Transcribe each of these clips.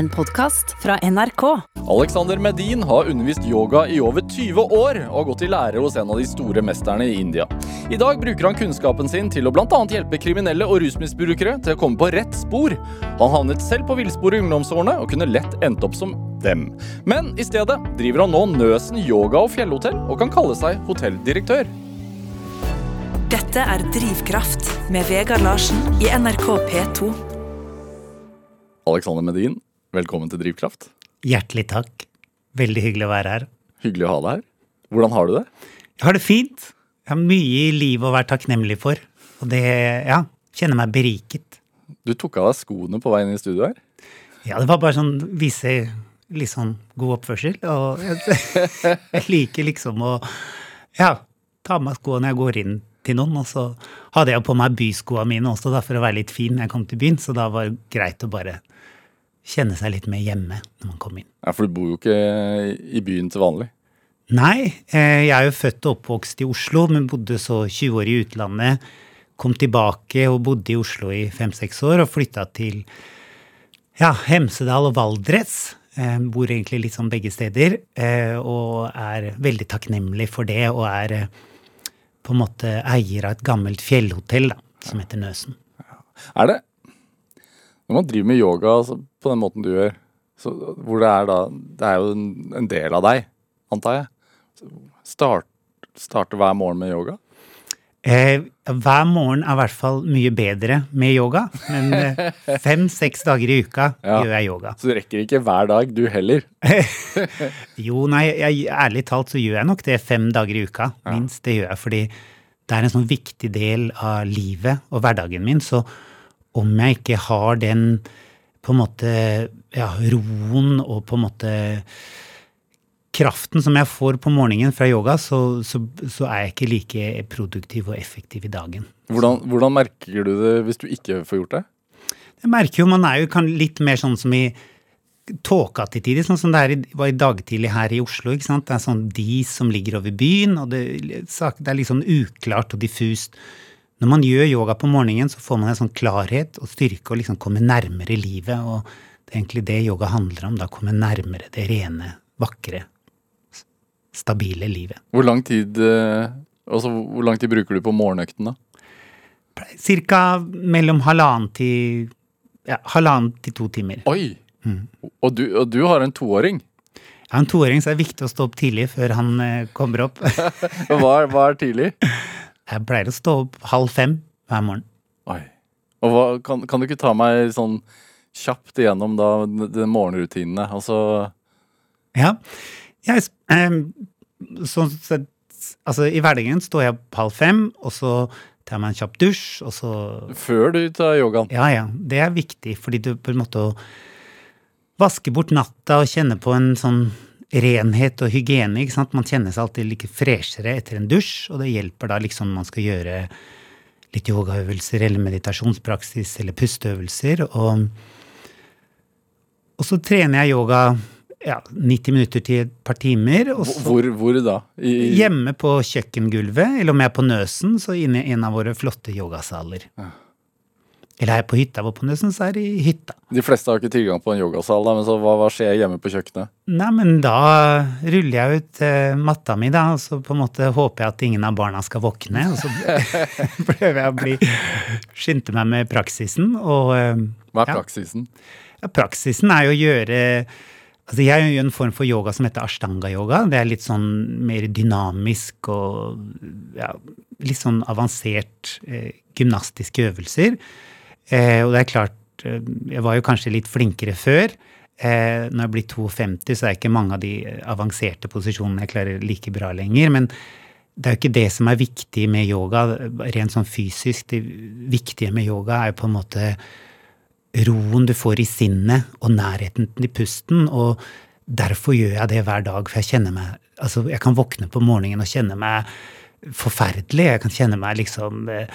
en podkast fra NRK. Alexander Medin har undervist yoga i over 20 år og har gått i lære hos en av de store mesterne i India. I dag bruker han kunnskapen sin til å bl.a. hjelpe kriminelle og rusmisbrukere til å komme på rett spor. Han havnet selv på villspor i ungdomsårene og kunne lett endt opp som dem. Men i stedet driver han nå Nøsen yoga og fjellhotell og kan kalle seg hotelldirektør. Dette er Drivkraft med Vegard Larsen i NRK P2. Alexander Medin, velkommen til Drivkraft. Hjertelig takk. Veldig hyggelig å være her. Hyggelig å ha deg her. Hvordan har du det? Jeg har det fint. Jeg har mye i livet å være takknemlig for. Og det, ja, kjenner meg beriket. Du tok av deg skoene på vei inn i studio her. Ja, det var bare sånn vise litt sånn god oppførsel. Og jeg, jeg liker liksom å ja, ta av meg skoene når jeg går inn til noen. Og så hadde jeg på meg byskoa mine også da, for å være litt fin når jeg kom til byen. Så da var det greit å bare kjenne seg litt mer hjemme når man kommer inn. Ja, For du bor jo ikke i byen til vanlig? Nei, eh, jeg er jo født og oppvokst i Oslo, men bodde så 20 år i utlandet. Kom tilbake og bodde i Oslo i fem-seks år og flytta til ja, Hemsedal og Valdres. Eh, bor egentlig litt sånn begge steder. Eh, og er veldig takknemlig for det, og er på en måte eier av et gammelt fjellhotell da, som heter Nøsen. Er det Når man driver med yoga altså, på den måten du gjør, så, hvor det er da Det er jo en, del av deg, antar jeg. Start, starte hver morgen med yoga? Eh, hver morgen er i hvert fall mye bedre med yoga, men eh, fem-seks dager i uka Ja. gjør jeg yoga. Så du rekker ikke hver dag, du heller. Jo, nei, jeg, ærlig talt så gjør jeg nok det fem dager i uka, minst. Det gjør jeg fordi det er en sånn viktig del av livet og hverdagen min, så om jeg ikke har den på en måte ja, roen og på en måte kraften som jeg får på morgenen fra yoga, så, så, så er jeg ikke like produktiv og effektiv i dagen. Hvordan, hvordan merker du det hvis du ikke får gjort det? Jeg merker jo man er jo litt mer sånn som i tåka til tider, sånn som det i, var i dag tidlig her i Oslo. ikke sant? Det er sånn dis som ligger over byen, og det, det er litt sånn uklart og diffust. Når man gjør yoga på morgenen, så får man en sånn klarhet og styrke og liksom komme nærmere livet. Og det er egentlig det yoga handler om. Da komme nærmere det rene, vakre, stabile livet. Hvor lang tid, eh, altså, hvor lang tid bruker du på morgenøkten, da? Cirka mellom halvannen til ja, halvannen til to timer. Oi! Og, du, og du har en toåring. Jeg har en toåring, så det er viktig å stå opp tidlig før han eh, kommer opp. Hva er, hva er tidlig? Jeg pleier å stå opp halv fem hver morgen. Oi. Og hva, kan, kan du ikke ta meg sånn kjapt igjennom da de morgenrutinene? Altså Ja. Jeg, em, sånn sett, altså, I hverdagen står jeg opp halv fem, og så tar jeg meg en kjapp dusj, og så før du tar yogaen. Ja, ja. Det er viktig, fordi du på en måte å vaske bort natta og kjenne på en sånn renhet og hygiene. ikke sant? Man kjenner seg alltid like freshere etter en dusj, og det hjelper da liksom man skal gjøre litt yogaøvelser eller meditasjonspraksis eller pusteøvelser. Og, og så trener jeg yoga ja, 90 minutter til et par timer. Og så Hvor, hvor da? I, hjemme på kjøkkengulvet, eller om jeg er på Nøsen, så inne i en av våre flotte yogasaler. Eller er jeg på hytta på Nøsen, så er det i hytta. De fleste har ikke tilgang på en yogasal, da, men så hva, hva skjer hjemme på kjøkkenet? Nei, men da ruller jeg ut eh, matta mi, da, og så på en måte håper jeg at ingen av barna skal våkne. Og så prøver jeg å bli skynde meg med praksisen. Og eh, Hva er Ja. praksisen? ja, praksisen er jo å gjøre Altså jeg gjør en form for yoga som heter ashtanga-yoga. Det er litt sånn mer dynamisk og ja, litt sånn avansert eh, gymnastiske øvelser. Eh, og det er klart, eh, jeg var jo kanskje litt flinkere før. Eh, når jeg blir 52, så er ikke mange av de avanserte posisjonene jeg klarer like bra lenger. Men det er jo ikke det som er viktig med yoga, rent sånn fysisk. Det viktige med yoga er jo på en måte roen du får i sinnet, og nærheten til pusten. Og derfor gjør jeg det hver dag, for jeg kjenner meg Altså, jeg kan våkne på morgenen og kjenne meg forferdelig. Jeg kan kjenne meg liksom eh,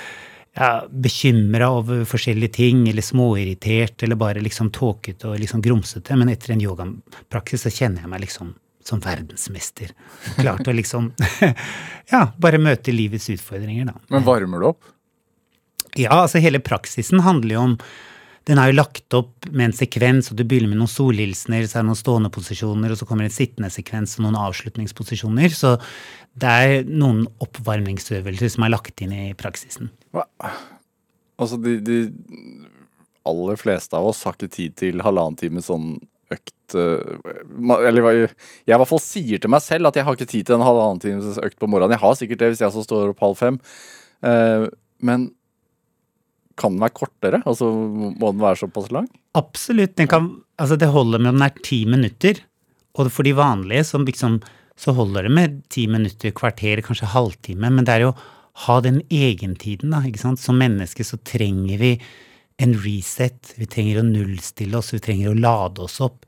ja, bekymra over forskjellige ting, eller småirritert, eller bare liksom tåkete og liksom grumsete. Men etter en yogapraksis så kjenner jeg meg liksom som verdensmester. Klart å liksom Ja, bare møte livets utfordringer, da. Men varmer du opp? Ja, altså hele praksisen handler jo om den er jo lagt opp med en sekvens, og du begynner med noen solhilsener, så er det noen stående posisjoner, og så kommer en sittende sekvens og noen avslutningsposisjoner. Så det er noen oppvarmingsøvelser som er lagt inn i praksisen. Hva? Altså, de, de aller fleste av oss har ikke tid til halvannen time sånn økt eh, Eller jeg i hvert fall sier til meg selv at jeg har ikke tid til en halvannen times økt på morgenen. Jeg har sikkert det hvis jeg også står opp halv fem. Eh, Men kan den være kortere? Altså, må den være såpass lang? Absolutt. Den kan, altså det holder med om den er ti minutter. Og for de vanlige som liksom, så holder det med ti minutter, kvarter, kanskje halvtime. Men det er jo å ha den egentiden, da. ikke sant? Som menneske så trenger vi en reset. Vi trenger å nullstille oss, vi trenger å lade oss opp.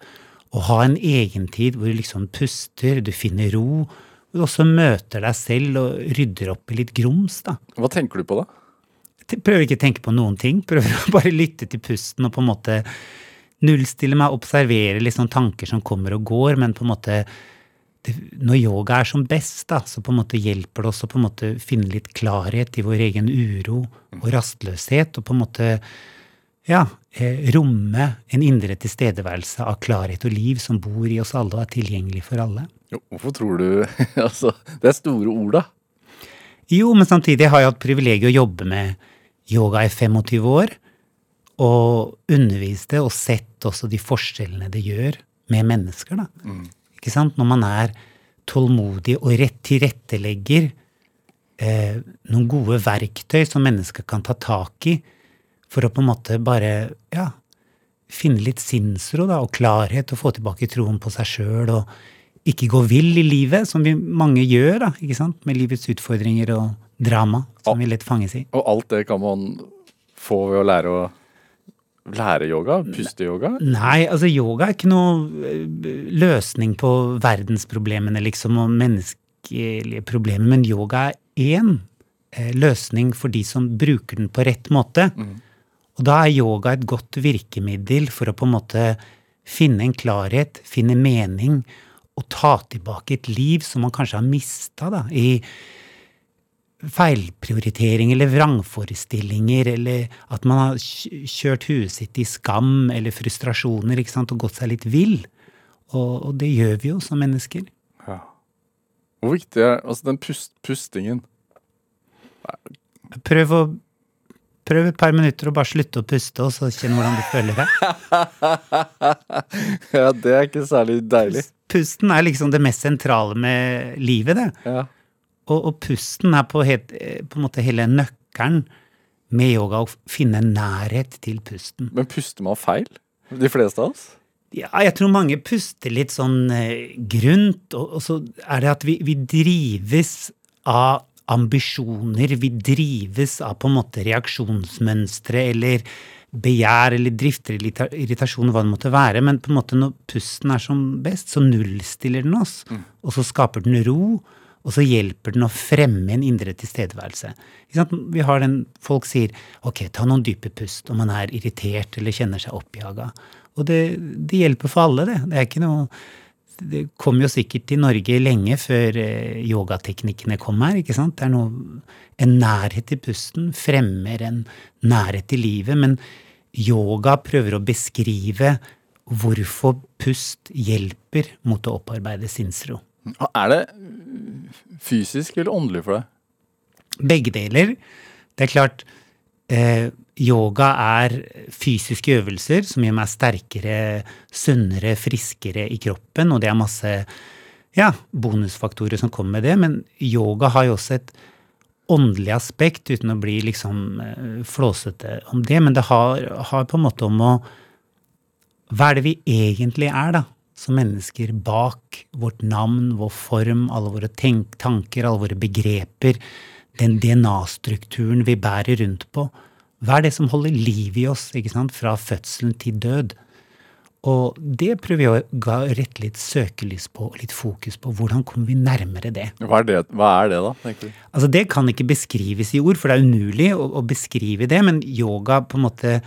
Og ha en egentid hvor du liksom puster, du finner ro. Og du også møter deg selv og rydder opp i litt grums, da. Hva tenker du på da? Prøver ikke å tenke på noen ting. Prøver å bare lytte til pusten og på en måte nullstille meg, observere sånn tanker som kommer og går, men på en måte det, Når yoga er som best, da, så på en måte hjelper det oss å på en måte finne litt klarhet i vår egen uro og rastløshet, og på en måte ja, eh, romme en indre tilstedeværelse av klarhet og liv som bor i oss alle og er tilgjengelig for alle. Jo, hvorfor tror du Altså, det er store ord, da. Jo, men samtidig har jeg hatt privilegiet å jobbe med yoga i 25 år. Og underviste og sett også de forskjellene det gjør med mennesker. da. Ikke sant? Når man er tålmodig og rett tilrettelegger eh, noen gode verktøy som mennesker kan ta tak i for å på en måte bare ja, finne litt sinnsro da, og klarhet og få tilbake troen på seg sjøl og ikke gå vill i livet, som vi mange gjør da, ikke sant? med livets utfordringer og drama, som vi litt fanges i. Og alt det kan man få ved å lære å lære yoga? Puste-yoga? Nei, altså yoga er ikke noe eh, løsning på verdensproblemene, liksom, og menneskelige problemer, men yoga er én eh, løsning for de som bruker den på rett måte. Og da er yoga et godt virkemiddel for å på en måte finne en klarhet, finne mening, og ta tilbake et liv som man kanskje har mista da, i feilprioritering eller vrangforestillinger, eller at man har kjørt huet sitt i skam eller frustrasjoner ikke sant, og gått seg litt vill. Og, og det gjør vi jo som mennesker. Ja. Hvor viktig er altså den pust, pustingen? Prøv, å, prøv et par minutter å bare slutte å puste, og så kjenn hvordan du føler deg. ja, det er ikke særlig deilig. Pusten er liksom det mest sentrale med livet, det. Ja. Og, og pusten er på, helt, eh, på en måte hele nøkkelen med yoga, å finne nærhet til pusten. Men puster man feil? De fleste av oss? Ja, jeg tror mange puster litt sånn eh, grunt, og, og så er det at vi, vi drives av ambisjoner, vi drives av på en måte reaksjonsmønstre eller begjær eller drifter eller irritasjon, hva det måtte være, men på en måte når pusten er som best, så nullstiller den oss, og så skaper den ro, og så hjelper den å fremme en indre tilstedeværelse. Vi har den, Folk sier ok, ta noen dype pust om man er irritert eller kjenner seg oppjaga. Og det, det hjelper for alle, det. Det er ikke noe det kom jo sikkert til Norge lenge før eh, yogateknikkene kom her. ikke sant? Det er noe, En nærhet til pusten fremmer en nærhet til livet. Men yoga prøver å beskrive hvorfor pust hjelper mot å opparbeide sinnsro. Er det fysisk eller åndelig for deg? Begge deler. Det er klart, eh, yoga er fysiske øvelser som gjør meg sterkere, sunnere, friskere i kroppen, og det er masse ja, bonusfaktorer som kommer med det, men yoga har jo også et åndelig aspekt, uten å bli liksom eh, flåsete om det, men det har, har på en måte om å Hva er det vi egentlig er, da? Som mennesker bak vårt navn, vår form, alle våre tanker, alle våre begreper, den DNA-strukturen vi bærer rundt på. Hva er det som holder liv i oss ikke sant? fra fødselen til død? Og det prøver jeg å rette litt søkelys på, litt fokus på. Hvordan kommer vi nærmere det? Hva er det, hva er det da, tenker du? Altså Det kan ikke beskrives i ord, for det er umulig å, å beskrive det, men yoga på en måte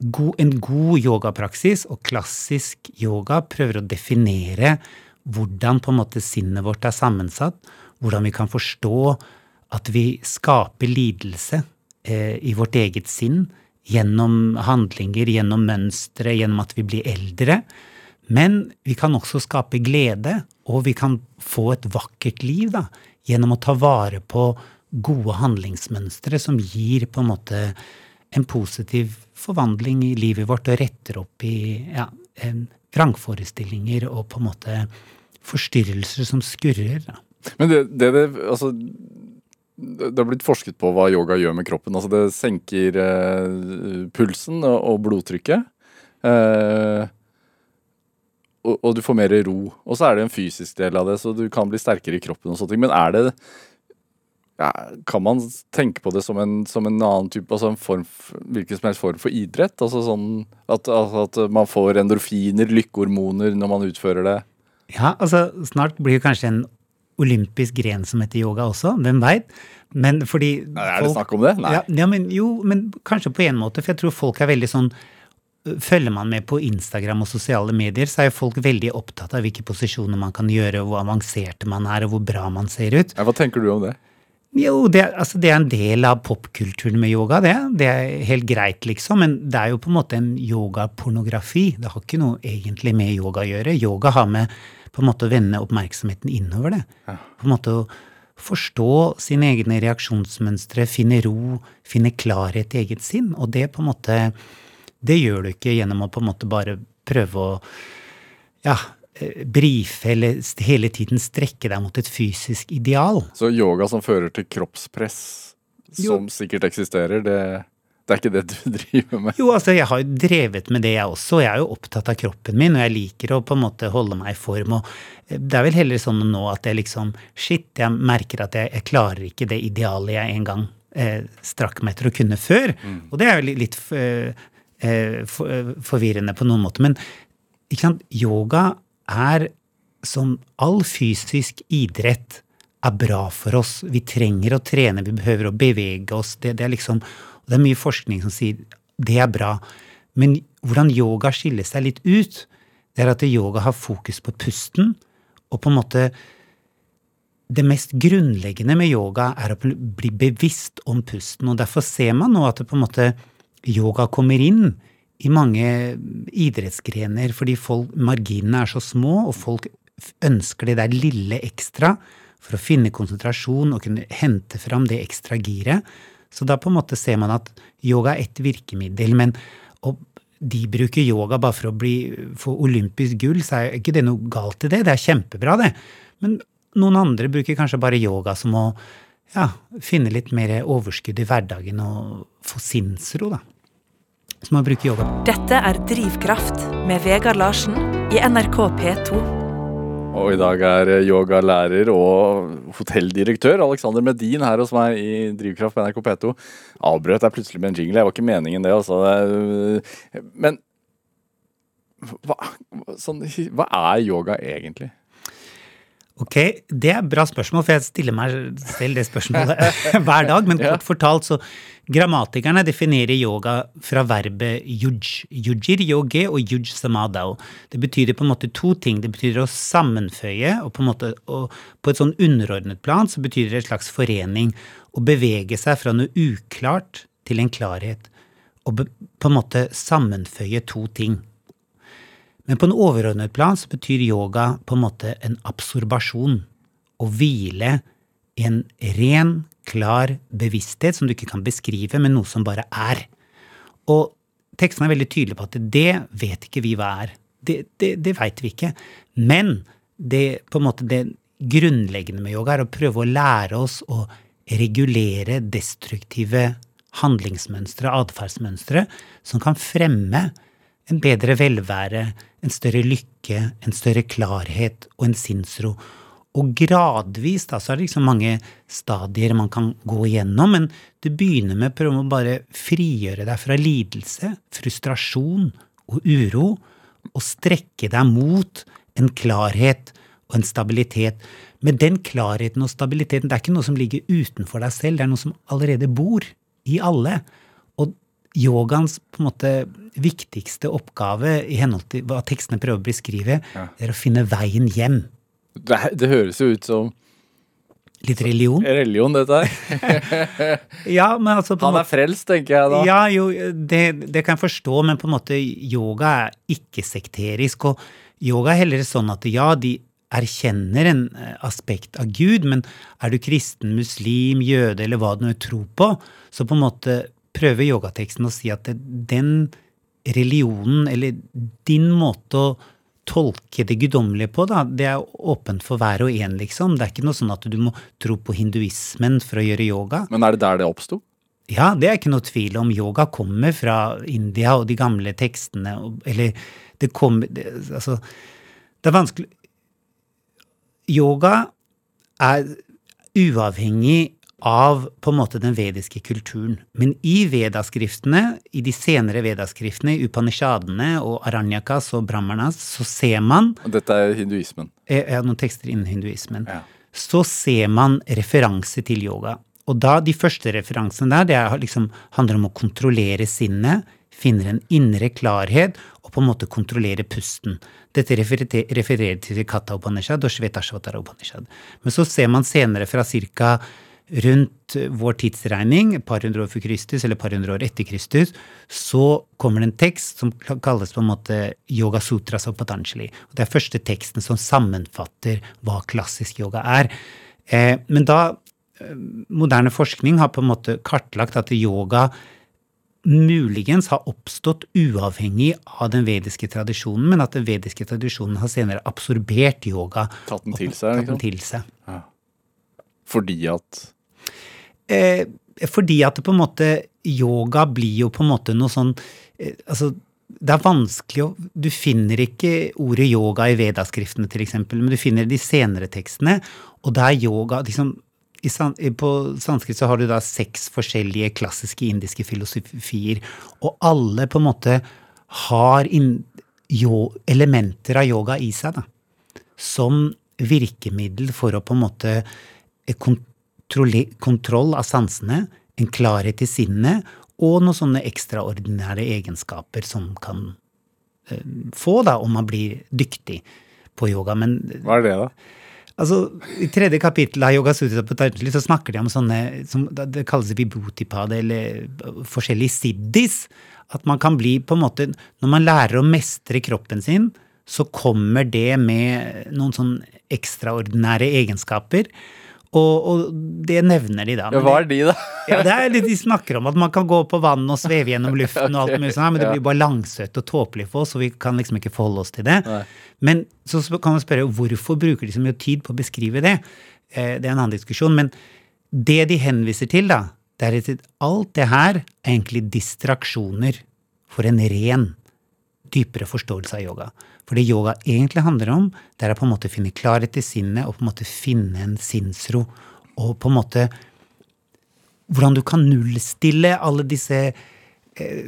god, En god yogapraksis og klassisk yoga prøver å definere hvordan på en måte sinnet vårt er sammensatt, hvordan vi kan forstå at vi skaper lidelse eh, i vårt eget sinn gjennom handlinger, gjennom mønstre, gjennom at vi blir eldre. Men vi kan også skape glede, og vi kan få et vakkert liv da, gjennom å ta vare på gode handlingsmønstre som gir på en måte en positiv forvandling i livet vårt og retter opp i ja, vrangforestillinger og på en måte forstyrrelser som skurrer. Da. Men det, det, det altså det har blitt forsket på hva yoga gjør med kroppen. Altså det senker eh, pulsen og, og blodtrykket. Eh, og, og, du får mer ro. Og så er det en fysisk del av det, så du kan bli sterkere i kroppen. og ting. Men er det ja, Kan man tenke på det som en, som en annen type, altså en form, hvilken som helst form for idrett? Altså sånn at, at man får endorfiner, lykkehormoner, når man utfører det? Ja, altså snart blir det kanskje en olympisk gren som heter yoga også, hvem veit? Men fordi Er det snakk om det? Nei. Ja, ja, men, jo, men kanskje på en måte, for jeg tror folk er veldig sånn Følger man med på Instagram og sosiale medier, så er jo folk veldig opptatt av hvilke posisjoner man kan gjøre, hvor avanserte man er, og hvor bra man ser ut. Ja, hva tenker du om det? Jo, det, altså det er en del av popkulturen med yoga, det. Det er helt greit, liksom. Men det er jo på en måte en yogapornografi. Det har ikke noe egentlig med yoga å gjøre. Yoga har med på en måte å vende oppmerksomheten innover det. På en måte å forstå sine egne reaksjonsmønstre, finne ro, finne klarhet i eget sinn. Og det på en måte Det gjør du ikke gjennom å på en måte bare prøve å ja, brife eller hele tiden strekke deg mot et fysisk ideal. Så yoga som fører til kroppspress, som jo. sikkert eksisterer, det det er ikke det du driver med? Jo, altså jeg har jo drevet med det, jeg også. Jeg er jo opptatt av kroppen min, og jeg liker å på en måte holde meg i form. og eh, Det er vel heller sånn nå at jeg liksom Shit, jeg merker at jeg, jeg klarer ikke det idealet jeg en gang eh, strakk meg etter å kunne før. Mm. Og det er jo litt, eh, eh for, eh, forvirrende på noen måte. Men ikke sant, yoga er som all fysisk idrett er bra for oss. Vi trenger å trene, vi behøver å bevege oss. Det, det er liksom det er mye forskning som sier det er bra. Men hvordan yoga skiller seg litt ut, det er at yoga har fokus på pusten, og på en måte det mest grunnleggende med yoga er å bli bevisst om pusten. Og derfor ser man nå at det på en måte yoga kommer inn i mange idrettsgrener fordi folk, marginene er så små, og folk ønsker det der lille ekstra for å finne konsentrasjon og kunne hente fram det ekstra giret. Så da på en måte ser man at yoga er ett virkemiddel. Men og de bruker yoga bare for å bli, få olympisk gull, så er ikke det noe galt i det. Det er kjempebra, det. Men noen andre bruker kanskje bare yoga som å ja, finne litt mer overskudd i hverdagen og få sinnsro, da. Som å bruke yoga. Dette er Drivkraft med Vegard Larsen i NRK P2. Og i dag er yogalærer og hotelldirektør Alexander Medin her hos meg i Drivkraft på NRK P2. Avbrøt jeg plutselig med en jingle. Det var ikke meningen, det. altså. Men hva, sånn, hva er yoga egentlig? Ok, Det er et bra spørsmål, for jeg stiller meg selv det spørsmålet hver dag. Men kort fortalt, så grammatikerne definerer yoga fra verbet yuj. Yujir yoge og yuj samadao. Det betyr på en måte to ting. Det betyr å sammenføye, og på en måte og på et sånn underordnet plan så betyr det et slags forening. Å bevege seg fra noe uklart til en klarhet. Og på en måte sammenføye to ting. Men på en overordnet plan så betyr yoga på en måte en absorbasjon. Å hvile i en ren, klar bevissthet som du ikke kan beskrive, men noe som bare er. Og teksten er veldig tydelig på at det vet ikke vi hva er. Det, det, det veit vi ikke. Men det, på en måte, det grunnleggende med yoga er å prøve å lære oss å regulere destruktive handlingsmønstre, atferdsmønstre, som kan fremme en bedre velvære, en større lykke, en større klarhet og en sinnsro. Og gradvis da, så er det liksom mange stadier man kan gå igjennom, men det begynner med å prøve å bare frigjøre deg fra lidelse, frustrasjon og uro, og strekke deg mot en klarhet og en stabilitet. Men den klarheten og stabiliteten det er ikke noe som ligger utenfor deg selv, det er noe som allerede bor i alle yogaens på en måte viktigste oppgave i henhold til hva tekstene prøver å beskrive, ja. er å finne veien hjem. Det, det, høres jo ut som Litt religion? Religion, dette her. Ja, men altså Han er frelst, tenker jeg da. Ja, jo, det, det kan jeg forstå, men på en måte yoga er ikke-sekterisk. Og yoga er heller sånn at ja, de erkjenner en eh, aspekt av Gud, men er du kristen, muslim, jøde eller hva du nå tror på, så på en måte prøver yogateksten å si at den religionen, eller din måte å tolke det guddommelige på, da, det er åpent for hver og en, liksom. Det er ikke noe sånn at du må tro på hinduismen for å gjøre yoga. Men er det der det oppsto? Ja, det er ikke noe tvil om. Yoga kommer fra India og de gamle tekstene. Eller det kommer Altså, det er vanskelig Yoga er uavhengig av på en måte den vediske kulturen. Men i vedaskriftene, i de senere vedaskriftene, Upanishadene og Aranyakas og Brahmanas, så ser man Dette er hinduismen. jeg har noen tekster innen hinduismen, Ja. så ser man referanse til yoga. Og da, de første referansene der, det er liksom, handler om å kontrollere sinnet, finne en indre klarhet, og på en måte kontrollere pusten. Dette refererer til Kata Upanishad og Shvetashvatara Upanishad. Men så ser man senere fra ca. rundt vår tidsregning, par hundre år før Kristus, eller par hundre år etter Kristus, så kommer det en tekst som kalles på en måte Yoga Sutras of Patanjali. Det er første teksten som sammenfatter hva klassisk yoga er. Eh, men da eh, moderne forskning har på en måte kartlagt at yoga muligens har oppstått uavhengig av den vediske tradisjonen, men at den vediske tradisjonen har senere absorbert yoga. Tatt den til seg, tatt den til seg. Fordi at Eh, fordi at det på en måte Yoga blir jo på en måte noe sånn eh, Altså, det er vanskelig å Du finner ikke ordet yoga i vedaskriftene, eksempel, men du finner de senere tekstene, og det er yoga liksom På sanskrit så har du da seks forskjellige klassiske indiske filosofier, og alle på en måte har in, jo, elementer av yoga i seg, da som virkemiddel for å på en måte eh, kontroll av sansene, en klarhet i sinnet, og noen sånne ekstraordinære egenskaper som kan eh, få da om man blir dyktig på yoga. Men Hva er det, da? altså, i tredje kapittel av Yoga Sutra Patanjali så snakker de om sånne som det kalles vibhutipad, eller forskjellige siddis. At man kan bli på en måte Når man lærer å mestre kroppen sin, så kommer det med noen sånn ekstraordinære egenskaper. Og, og det nevner de da. Ja, hva er de, da? Ja, det er litt de snakker om at man kan gå på vann og sveve gjennom luften og alt mulig sånt, men det blir bare langsøtt og tåpelig for oss, og vi kan liksom ikke forholde oss til det. Nei. Men så kan man spørre hvorfor bruker de så mye tid på å beskrive det? Eh, Det er en annen diskusjon, men det de henviser til, da, det er at alt det her er egentlig distraksjoner for en ren, dypere forståelse av yoga. For det yoga egentlig handler om, det er å på en måte finne klarhet i sinnet og på en måte finne en sinnsro. Og på en måte hvordan du kan nullstille alle disse eh,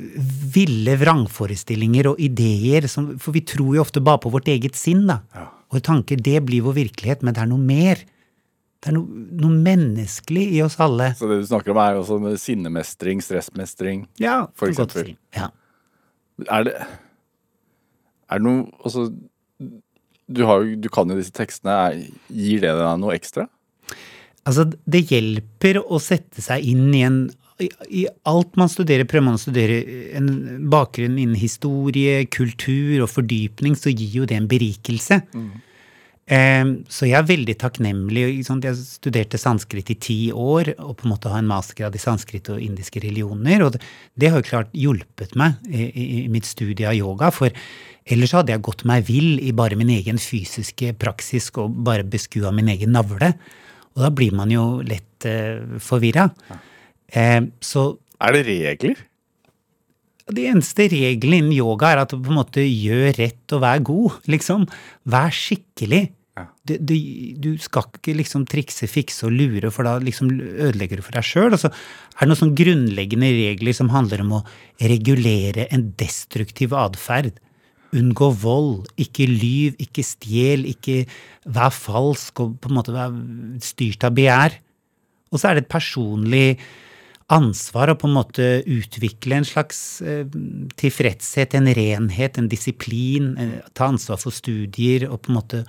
ville vrangforestillinger og ideer. Som, for vi tror jo ofte bare på vårt eget sinn, da. Og tanker, det blir vår virkelighet, men det er noe mer. Det er noe, noe menneskelig i oss alle. Så det du snakker om, er også sinnemestring, stressmestring. Ja, For eksempel? godt si. Ja. Er det Er det noe Altså, du, har, du kan jo disse tekstene. Gir det deg noe ekstra? Altså, det hjelper å sette seg inn i en i, I alt man studerer, prøver man å studere en bakgrunn innen historie, kultur og fordypning, så gir jo det en berikelse. Eh, så jeg er veldig takknemlig. Jeg studerte sanskrit i ti år, og på en måte har en mastergrad i sanskrit og indiske religioner. Og det, har jo klart hjulpet meg i, mitt studie av yoga. For ellers hadde jeg gått meg vill i bare min egen fysiske praksis og bare beskua min egen navle. Og da blir man jo lett eh, forvirra. Eh, så Er det regler? De eneste reglene innen yoga er at du på en måte gjør rett og vær god, liksom. Vær skikkelig. Ja. Du, du, du skal ikke liksom trikse, fikse og lure, for da liksom ødelegger du for deg sjøl. Og er det noen sånn grunnleggende regler som handler om å regulere en destruktiv atferd. Unngå vold, ikke lyv, ikke stjel, ikke vær falsk og på en måte vær styrt av begjær. Og så er det et personlig ansvar å på en måte utvikle en slags eh, tilfredshet, en renhet, en disiplin. Eh, ta ansvar for studier og på en måte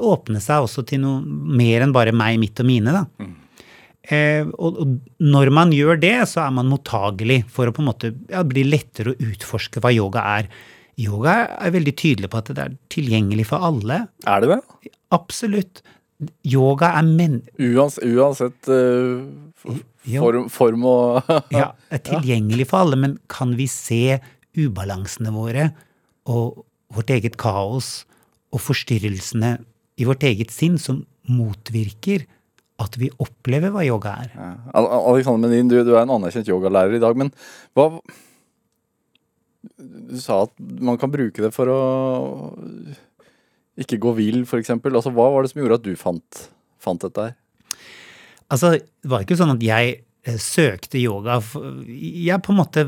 åpne seg også til noe mer enn bare meg, mitt og mine. da. Eh, og, og når man gjør det, så er man mottagelig for å på en måte ja, bli lettere å utforske hva yoga er. Yoga er veldig tydelig på at det er tilgjengelig for alle. Er det det? Absolutt. Yoga er men... Uans, uansett eh, f- Jo. form, form og Ja, er tilgjengelig for alle, men kan vi se ubalansene våre og vårt eget kaos og forstyrrelsene i vårt eget sinn som motvirker at vi opplever hva yoga er? Ja. Al- Al- Alexander Menin, du, du er en anerkjent yogalærer i dag, men hva Du sa at man kan bruke det for å ikke gå vill, f.eks. Altså, hva var det som gjorde at du fant, fant dette her? Altså, det var ikke sånn at jeg eh, søkte yoga. Jeg på en måte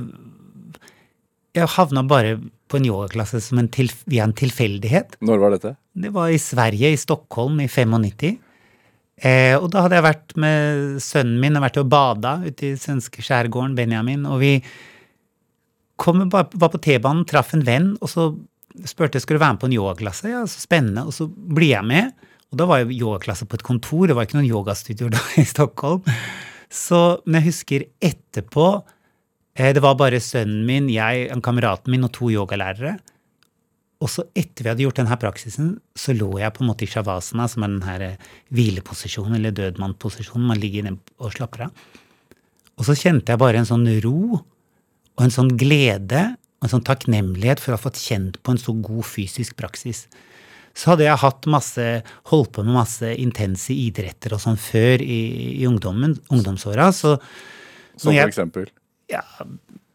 Jeg havna bare på en yogaklasse som en til, via en tilfeldighet. Når var dette? Det var i Sverige, i Stockholm, i 95. Eh, og da hadde jeg vært med sønnen min og vært og bada ute i svenske skjærgården, Benjamin. Og vi kom, var på T-banen, traff en venn, og så spurte jeg skulle være med på en yogaklasse. Ja, så spennende. Og så blir jeg med. Og da var jo yogaklasse på et kontor, det var ikke noen yogastudio da i Stockholm. Så, men jeg husker etterpå eh, Det var bare sønnen min, jeg, en kameraten min og to yogalærere. Og så etter vi hadde gjort denne praksisen, så lå jeg på en måte i shavasana, som er den her eh, hvileposisjonen, eller dødmannposisjonen. Man ligger ned og slapper av. Og så kjente jeg bare en sånn ro og en sånn glede og en sånn takknemlighet for å ha fått kjent på en så god fysisk praksis. Så hadde jeg hatt masse, holdt på med masse intense idretter og sånn før i, i ungdommen, ungdomsåra, så Som for eksempel? ja,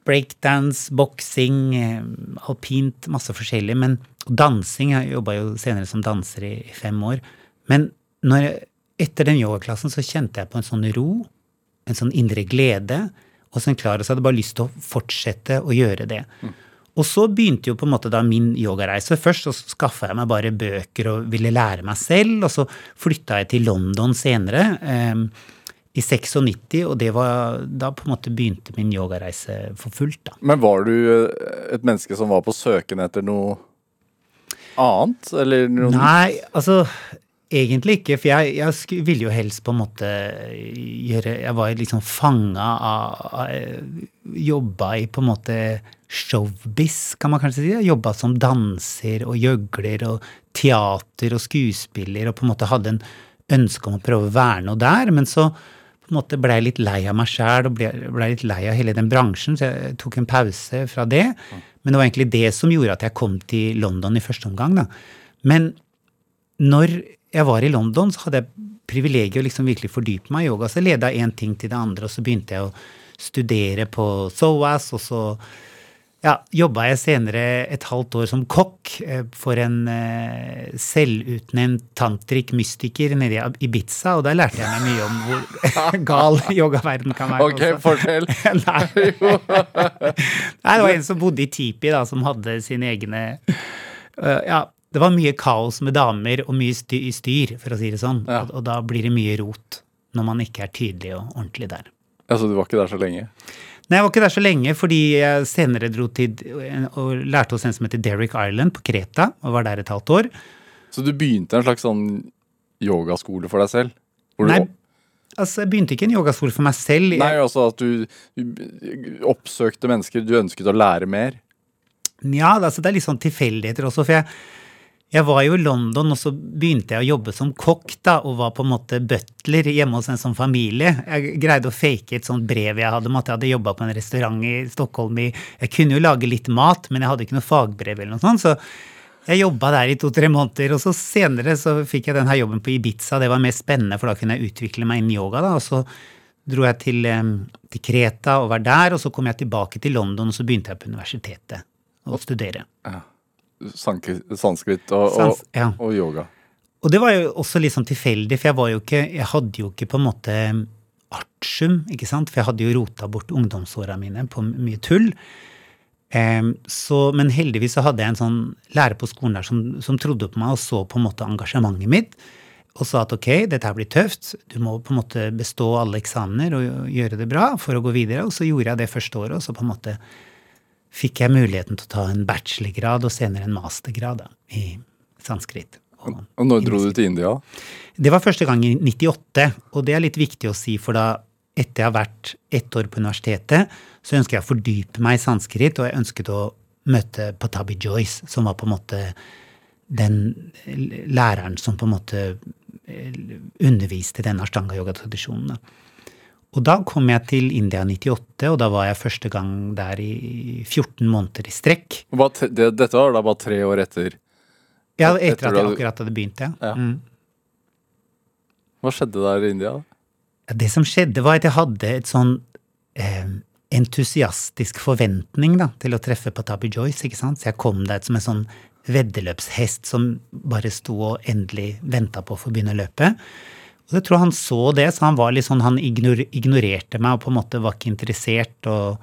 breakdance, boksing, eh, alpint, masse forskjellig. Men dansing Jeg jobba jo senere som danser i, i fem år. Men jeg, etter den yogaklassen så kjente jeg på en sånn ro, en sånn indre glede, og så en klarhet. Så hadde jeg bare lyst til å fortsette å gjøre det. Og så begynte jo på en måte da min yogareise. Først så skaffa jeg meg bare bøker og ville lære meg selv, og så flytta jeg til London senere. Eh, i 96, og det var da på en måte begynte min yogareise for fullt. da. Men var du eh, et menneske som var på søken etter noe annet? Eller noe Nei, altså egentlig ikke, for jeg, jeg ville jo helst på en måte gjøre Jeg var liksom fanga av, av Jobba i på en måte showbiz, kan man kanskje si. Jobba som danser og gjøgler og teater og skuespiller, og på en måte hadde en ønske om å prøve å være noe der. Men så på en måte ble jeg litt lei av meg sjæl og ble, ble litt lei av hele den bransjen, så jeg tok en pause fra det. Men det var egentlig det som gjorde at jeg kom til London i første omgang. da. Men når jeg var i London, så hadde jeg privilegiet å liksom virkelig fordype meg i yoga. Så leda én ting til det andre, og så begynte jeg å studere på SOAS, og så ja, jobba jeg senere et halvt år som kokk eh, for en eh, selvutnevnt tantrik-mystiker nede i Ibiza, og der lærte jeg meg mye om hvor gal yogaverden kan være. Ok, fortell. Nei. Nei, det var en som bodde i Tipi, da, som hadde sine egne øh, Ja, det var mye kaos med damer og mye styr, styr for å si det sånn. Ja. Og, og da blir det mye rot når man ikke er tydelig og ordentlig der. Altså, du var ikke der så lenge? Nei, jeg var ikke der så lenge, fordi jeg senere dro til og lærte hos en som heter Derrick Island på Kreta, og var der et halvt år. Så du begynte en slags sånn yogaskole for deg selv? Nei, altså, jeg begynte ikke en yogaskole for meg selv. Nei, altså at du du oppsøkte mennesker du ønsket å lære mer? Ja, altså, det er litt sånn tilfeldigheter også, for jeg, jeg var jo i London, og så begynte jeg å jobbe som kokk, da, og var på en måte butler hjemme hos en sånn familie. Jeg greide å fake et sånt brev jeg hadde om at jeg hadde jobba på en restaurant i Stockholm Jeg kunne jo lage litt mat, men jeg hadde ikke noe fagbrev eller noe sånt, så jeg jobba der i to-tre måneder, og så senere så fikk jeg denne jobben på Ibiza. Det var mer spennende, for da kunne jeg utvikle meg innen yoga, da, og så dro jeg til, til Kreta og var der, og så kom jeg tilbake til London, og så begynte jeg på universitetet å studere. Sank- Sanskrit og, Sans- ja. og yoga. Og det var jo også litt sånn tilfeldig, for jeg var jo ikke Jeg hadde jo ikke på en måte artium, ikke sant? For jeg hadde jo rota bort ungdomsåra mine på mye tull. Em, så, men heldigvis så hadde jeg en sånn lærer på skolen der som, som trodde på meg og så på en måte engasjementet mitt. Og sa at ok, dette her blir tøft, du må på en måte bestå alle eksamener og gjøre det bra for å gå videre. Og så gjorde jeg det første året, og så på en måte fikk jeg muligheten til å ta en bachelorgrad og senere en mastergrad da, i sanskrit. Og, Og når dro du til India? Det var første gang i 98, og det er litt viktig å si, for da etter jeg har vært ett år på universitetet, så ønsker jeg å fordype meg i sanskrit, og jeg ønsket å møte Patabi Joyce, som var på en måte den læreren som på en måte eh, underviste denne ashtanga-yoga-tradisjonen. Og da kom jeg til India 98, og da var jeg første gang der i 14 måneder i strekk. Det, dette var da bare tre år etter. Ja, Etter etter at jeg akkurat hadde begynt, ja. Ja. Mm. Hva skjedde der i India? Ja, Det som skjedde, var at jeg hadde et sånn eh, entusiastisk forventning da, til å treffe Patabi Joyce. ikke sant? Så jeg kom der som en sånn veddeløpshest som bare sto og endelig venta på å få begynne løpet. Og jeg tror han så det, så han var litt sånn, han ignor, ignorerte meg og på en måte var ikke interessert og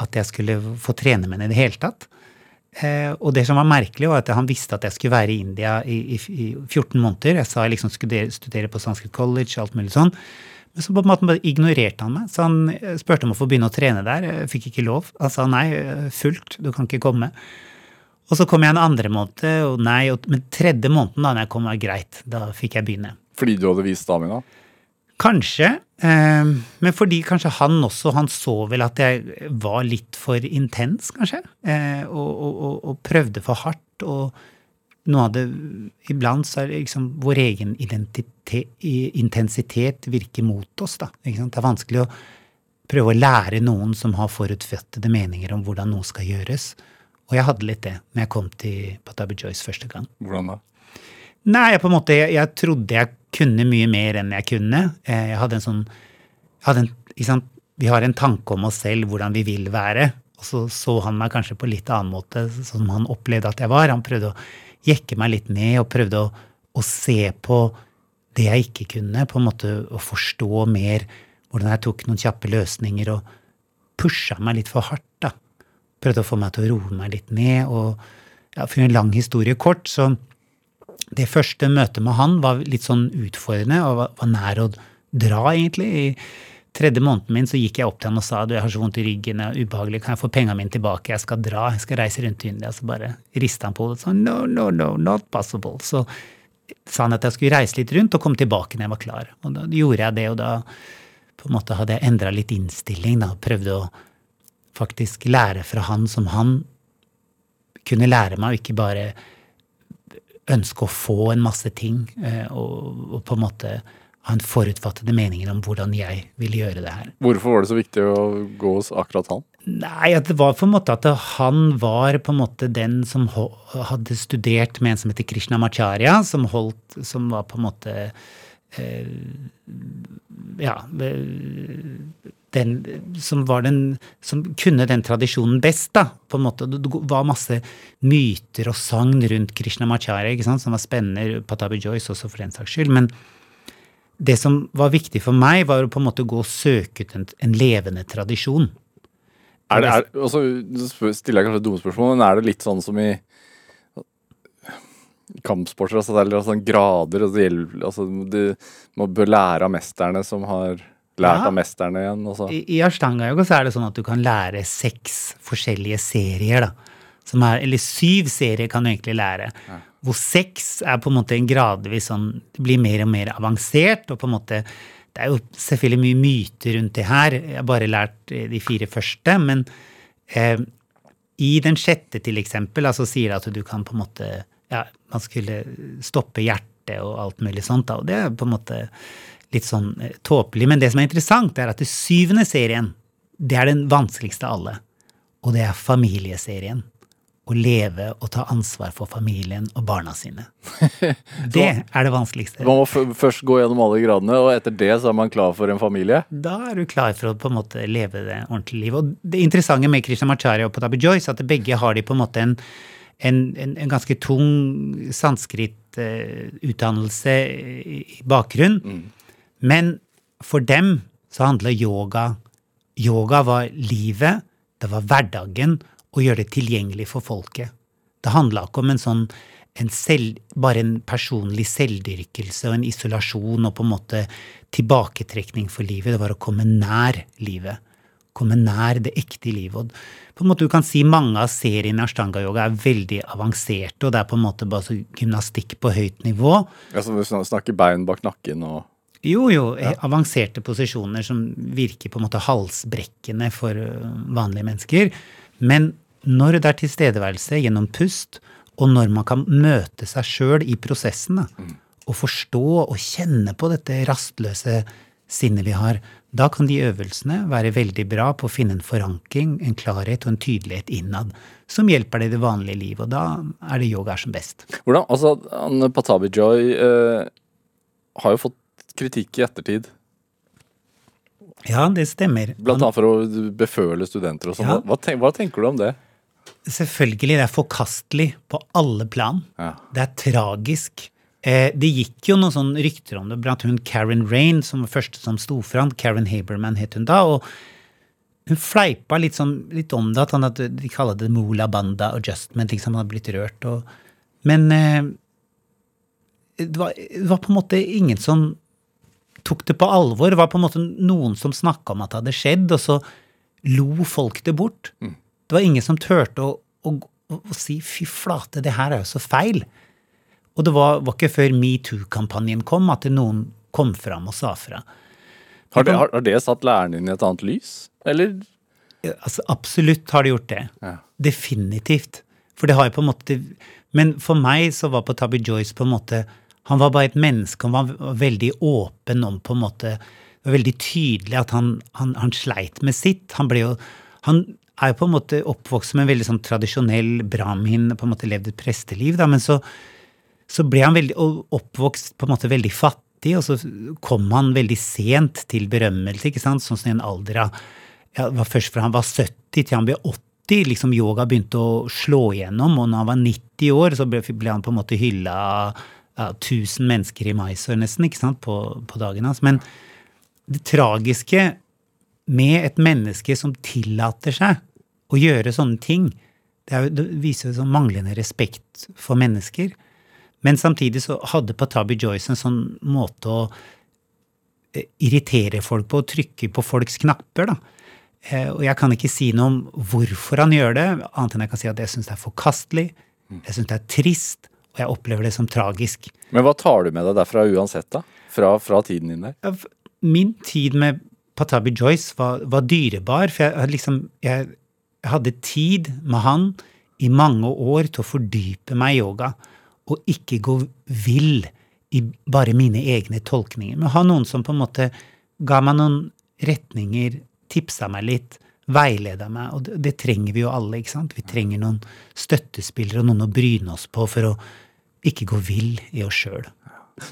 at jeg skulle få trene med henne i det hele tatt. Eh, og det som var merkelig, var at han visste at jeg skulle være i India i, i, i 14 måneder. Jeg sa jeg liksom skulle studere, på Sanskrit College, og alt mulig sånn. Men så på en måte ignorerte han meg. Så han eh, spurte om å få begynne å trene der. Jeg fikk ikke lov. Han sa nei, eh, fullt, du kan ikke komme. Og så kom jeg en andre måned, og nei, og, men tredje måneden da jeg kom, var greit. Da fikk jeg begynne. Fordi du hadde vist stamina? Kanskje, eh, men fordi kanskje han også, han så vel at jeg var litt for intens, kanskje, eh, og, og, og, prøvde for hardt, og noe av det, iblant så er det liksom vår egen intensitet virker mot oss, da? Det er vanskelig å prøve å lære noen som har forutføttede meninger om hvordan noe skal gjøres, og jeg hadde litt det når jeg kom til Patabi Joyce første gang. Hvordan da? Nei, jeg, på en måte, jeg, jeg trodde jeg kunne mye mer enn jeg kunne. Eh, Jeg hadde en sånn hadde en, sant? Vi har en tanke om oss selv, hvordan vi vil være. Og så så han meg kanskje på litt annen måte, som han opplevde at jeg var. Han prøvde å jekke meg litt ned og prøvde å, å se på det jeg ikke kunne. På en måte å forstå mer hvordan jeg tok noen kjappe løsninger og pusha meg litt for hardt. da. Prøvde å få meg til å roe meg litt ned. og ja, For en lang historie kort, så det første møtet med han var litt sånn utfordrende og var, var nær å dra, egentlig. I tredje måneden min så gikk jeg opp til han og sa du, jeg har så vondt i ryggen, det er ubehagelig, kan jeg få pengene mine tilbake, jeg skal dra, jeg skal reise rundt i India. Så bare rista han på hodet sa, no, no, no, not possible. Så sa han at jeg skulle reise litt rundt og komme tilbake når jeg var klar. Og da gjorde jeg det, og da på en måte hadde jeg endra litt innstilling, da, og prøvde å faktisk lære fra han som han kunne lære meg, og ikke bare ønske å få en masse ting, eh, og, og på en måte ha en forutfattede meninger om hvordan jeg vil gjøre det her. Hvorfor var det så viktig å gå hos akkurat han? Nei, at det var på en måte at han var på en måte den som hadde studert med en som heter Krishnamacharya, som holdt Som var på en måte eh, Ja eh, den som den Som kunne den tradisjonen best, da. På en måte. Det var masse myter og sagn rundt Krishnamacharya, ikke sant, som var spennende. Patabi Joyce også, for den saks skyld. Men det som var viktig for meg, var å på en måte gå og søke ut en, en levende tradisjon. Er det, er, altså, nå stiller jeg kanskje et dumt spørsmål, men er det litt sånn som i kampsporter? Altså, det er litt sånn grader? Altså, det altså, du, man bør lære av mesterne som har lært Ja. av mesterne igjen? Også. I, i Ashtanga-yoga så er det sånn at du kan lære seks forskjellige serier, da. Som er, eller syv serier kan du egentlig lære. Hvor seks er på en måte en gradvis sånn Det blir mer og mer avansert, og på en måte Det er jo selvfølgelig mye myter rundt det her. Jeg har bare lært eh, de fire første, men eh, i den sjette, til eksempel, altså sier det at du kan på en måte Ja, man skulle stoppe hjertet og alt mulig sånt, da, og det er på en måte litt sånn eh, tåpelig. Men det som er interessant, er at det syvende serien, det er den vanskeligste av alle. Og det er familieserien. Å leve og ta ansvar for familien og barna sine. Det er det vanskeligste. Man må først gå gjennom alle gradene, og etter det så er man klar for en familie? Da er du klar for å på en måte leve det ordentlige livet. Og det interessante med Krishnamacharya og Patabi Joyce, at begge har de på en måte en, en, en, en ganske tung sanskrit-utdannelse i i bakgrunn. Men for dem så handler yoga Yoga var livet, det var hverdagen, å gjøre det tilgjengelig for folket. Det handla ikke om en sånn en selv, bare en personlig selvdyrkelse og en isolasjon og på en måte tilbaketrekning for livet. Det var å komme nær livet. komme nær det ekte livet. Og på en måte du kan si Mange av seriene ashtanga-yoga er veldig avanserte, og det er på en måte bare så gymnastikk på høyt nivå. Altså, du snakker bein bak nakken og Jo, jo, avanserte posisjoner som virker på en måte halsbrekkende for øh, vanlige mennesker. Men når det er tilstedeværelse gjennom pust, og når man kan møte seg sjøl i prosessen, da, og forstå og kjenne på dette rastløse sinnet vi har, da kan de øvelsene være veldig bra på å finne en forankring, en klarhet og en tydelighet innad, som hjelper deg i det vanlige liv. Og da er det yoga som best. Hvordan? Altså, Patabi Joy øh, har jo fått kritikk i ettertid. Ja, det stemmer. Blant annet for å beføle studenter og sånn. Ja. Hva, tenk, hva tenker du om det? Selvfølgelig, det er forkastelig på alle plan. Ja. Det er tragisk. Eh, det gikk jo noen sånne rykter om det blant hun Karen Rain, som var første som sto fram. Karen Haberman het hun da. og hun fleipa litt, sånn, litt om det, at han hadde, de kalte det Mola Banda Adjustment, liksom, han hadde blitt rørt. Og, men eh, det, var, det var på en måte ingen som tok det på alvor. Det var på en måte noen som snakka om at det hadde skjedd, og så lo folk det bort. Det var ingen som turte å, å, å, å si 'fy flate, det her er jo så feil'. Og det var, var ikke før metoo-kampanjen kom at noen kom fram og sa fra. Har det, har, har det satt læreren din i et annet lys? Eller? Altså, absolutt har det gjort det. Ja. Definitivt. For det har jo på en måte Men for meg så var på Tabby Joyce på en måte Han var bare et menneske. Han var veldig åpen om på en måte var veldig tydelig at han, han, han sleit med sitt. Han ble jo Han er jo på en måte oppvokst som en veldig sånn tradisjonell brahmin, på en måte levd et presteliv, da, men så, så ble han veldig, oppvokst på en måte veldig fattig, og så kom han veldig sent til berømmelse, ikke sant, sånn som i en alder av ja, var først fra han var 70 til han ble 80, liksom yoga begynte å slå igjennom, og når han var 90 år, så ble, ble han på en måte hylla av ja, 1000 mennesker i Mysore nesten, ikke sant, på, på dagen hans. Men det tragiske med et menneske som tillater seg å gjøre sånne ting, det, er, det viser jo sånn manglende respekt for mennesker. Men samtidig så hadde Patabi Joyce en sånn måte å eh, irritere folk på, og trykke på folks knapper, da. Eh, Og jeg kan ikke si noe om hvorfor han gjør det, annet enn jeg kan si at jeg syns det er forkastelig, jeg syns det er trist, og jeg opplever det som tragisk. Men hva tar du med deg derfra uansett, da? Fra, fra tiden din der? Min tid med Patabi Joyce var, var dyrebar, for jeg, liksom, jeg, jeg hadde tid med han i mange år til å fordype meg i yoga, og ikke gå vill i bare mine egne tolkninger. Men ha noen som på en måte ga meg noen retninger, tipsa meg litt, veileda meg, og det, det trenger vi jo alle, ikke sant? Vi trenger noen støttespillere og noen å bryne oss på for å ikke gå vill i oss sjøl.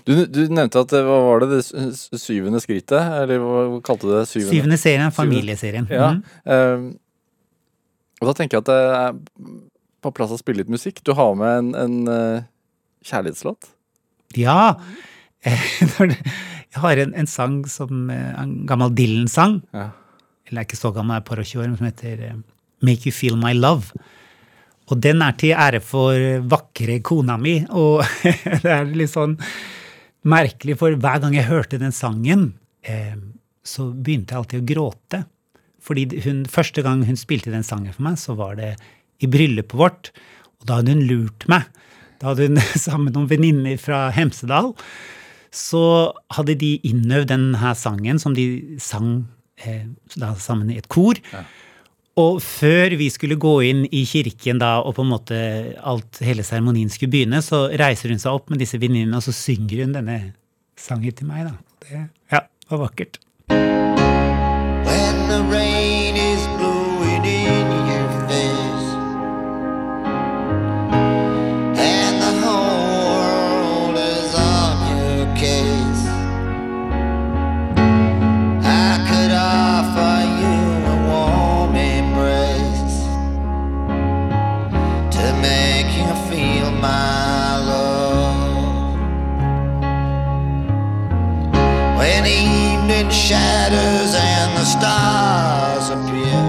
Du, du nevnte at hva var det, det syvende skrittet? Eller hva hva kalte du det? Syvende? Syvende serien, familieserien. Ja. Mm. Uh, og da tenker jeg at det er på plass å spille litt musikk. Du har med en, en uh, kjærlighetslåt. Ja. Jeg har en, en sang som eh, en gammel Dylan-sang. Ja. Eller er ikke så gammel, er et par og tjue år, men som heter eh, Make You Feel My Love. Og den er til ære for vakre kona mi, og det er litt sånn merkelig, for hver gang jeg hørte den sangen, eh, så begynte jeg alltid å gråte. Fordi hun, første gang hun spilte den sangen for meg, så var det i bryllupet vårt, og da hadde hun lurt meg. Da hadde hun sammen med noen venninner fra Hemsedal, så hadde de innøvd denne sangen som de sang da, sammen i et kor. Og før vi skulle gå inn i kirken da, og på en måte alt, hele seremonien skulle begynne, så reiser hun seg opp med disse venninnene, og så synger hun denne sangen til meg. da. Det ja, var vakkert. When the rain is shatters and the stars appear,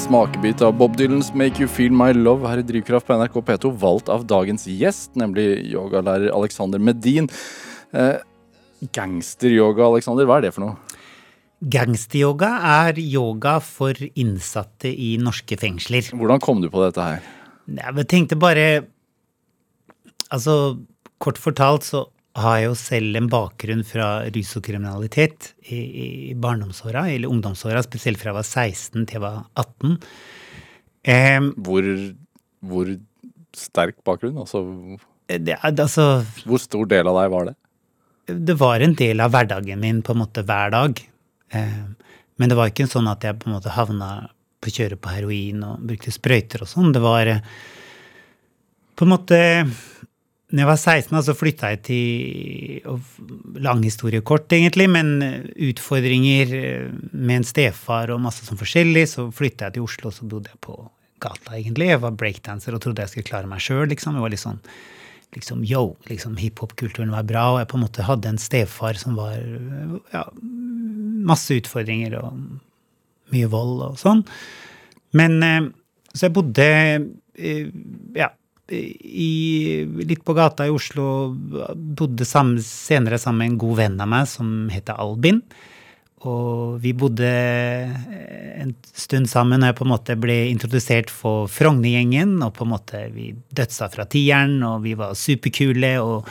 en smakebit av Bob Dylans 'Make You Feel My Love' her i Drivkraft på NRK P2, valgt av dagens gjest, nemlig yogalærer Alexander Medin. Eh, Gangsteryoga, Alexander, hva er det for noe? Gangsteryoga er yoga for innsatte i norske fengsler. Hvordan kom du på dette her? Jeg tenkte bare Altså, kort fortalt så har jeg jo selv en bakgrunn fra rus og kriminalitet i, i barndomsåra, eller ungdomsåra, spesielt fra jeg var 16 til jeg var 18. Eh, Hvor, hvor sterk bakgrunn? Altså, det, altså hvor stor del av deg var det? det var en del av hverdagen min på en måte hver dag. Eh, men det var ikke sånn at jeg på en måte havna på kjøret på heroin og brukte sprøyter og sånn. Det var eh, på en måte når jeg var 16, så flytta jeg til Lang historie kort, egentlig, men utfordringer eh, med en stefar og masse sånn forskjellig. Så flytta jeg til Oslo, og så bodde jeg på gata, egentlig. Jeg var breakdanser og trodde jeg skulle klare meg sjøl, liksom. Jeg var litt sånn liksom yo, liksom hiphop-kulturen var bra, og jeg på en måte hadde en stefar som var ja, masse utfordringer og mye vold og sånn. Men eh, Så jeg bodde eh, ja, i, litt på gata i Oslo. Bodde sammen, senere sammen med en god venn av meg som heter Albin. Og vi bodde en stund sammen og jeg på en måte ble introdusert for Frogner-gjengen. Og på en måte vi dødsa fra tieren, og vi var superkule. og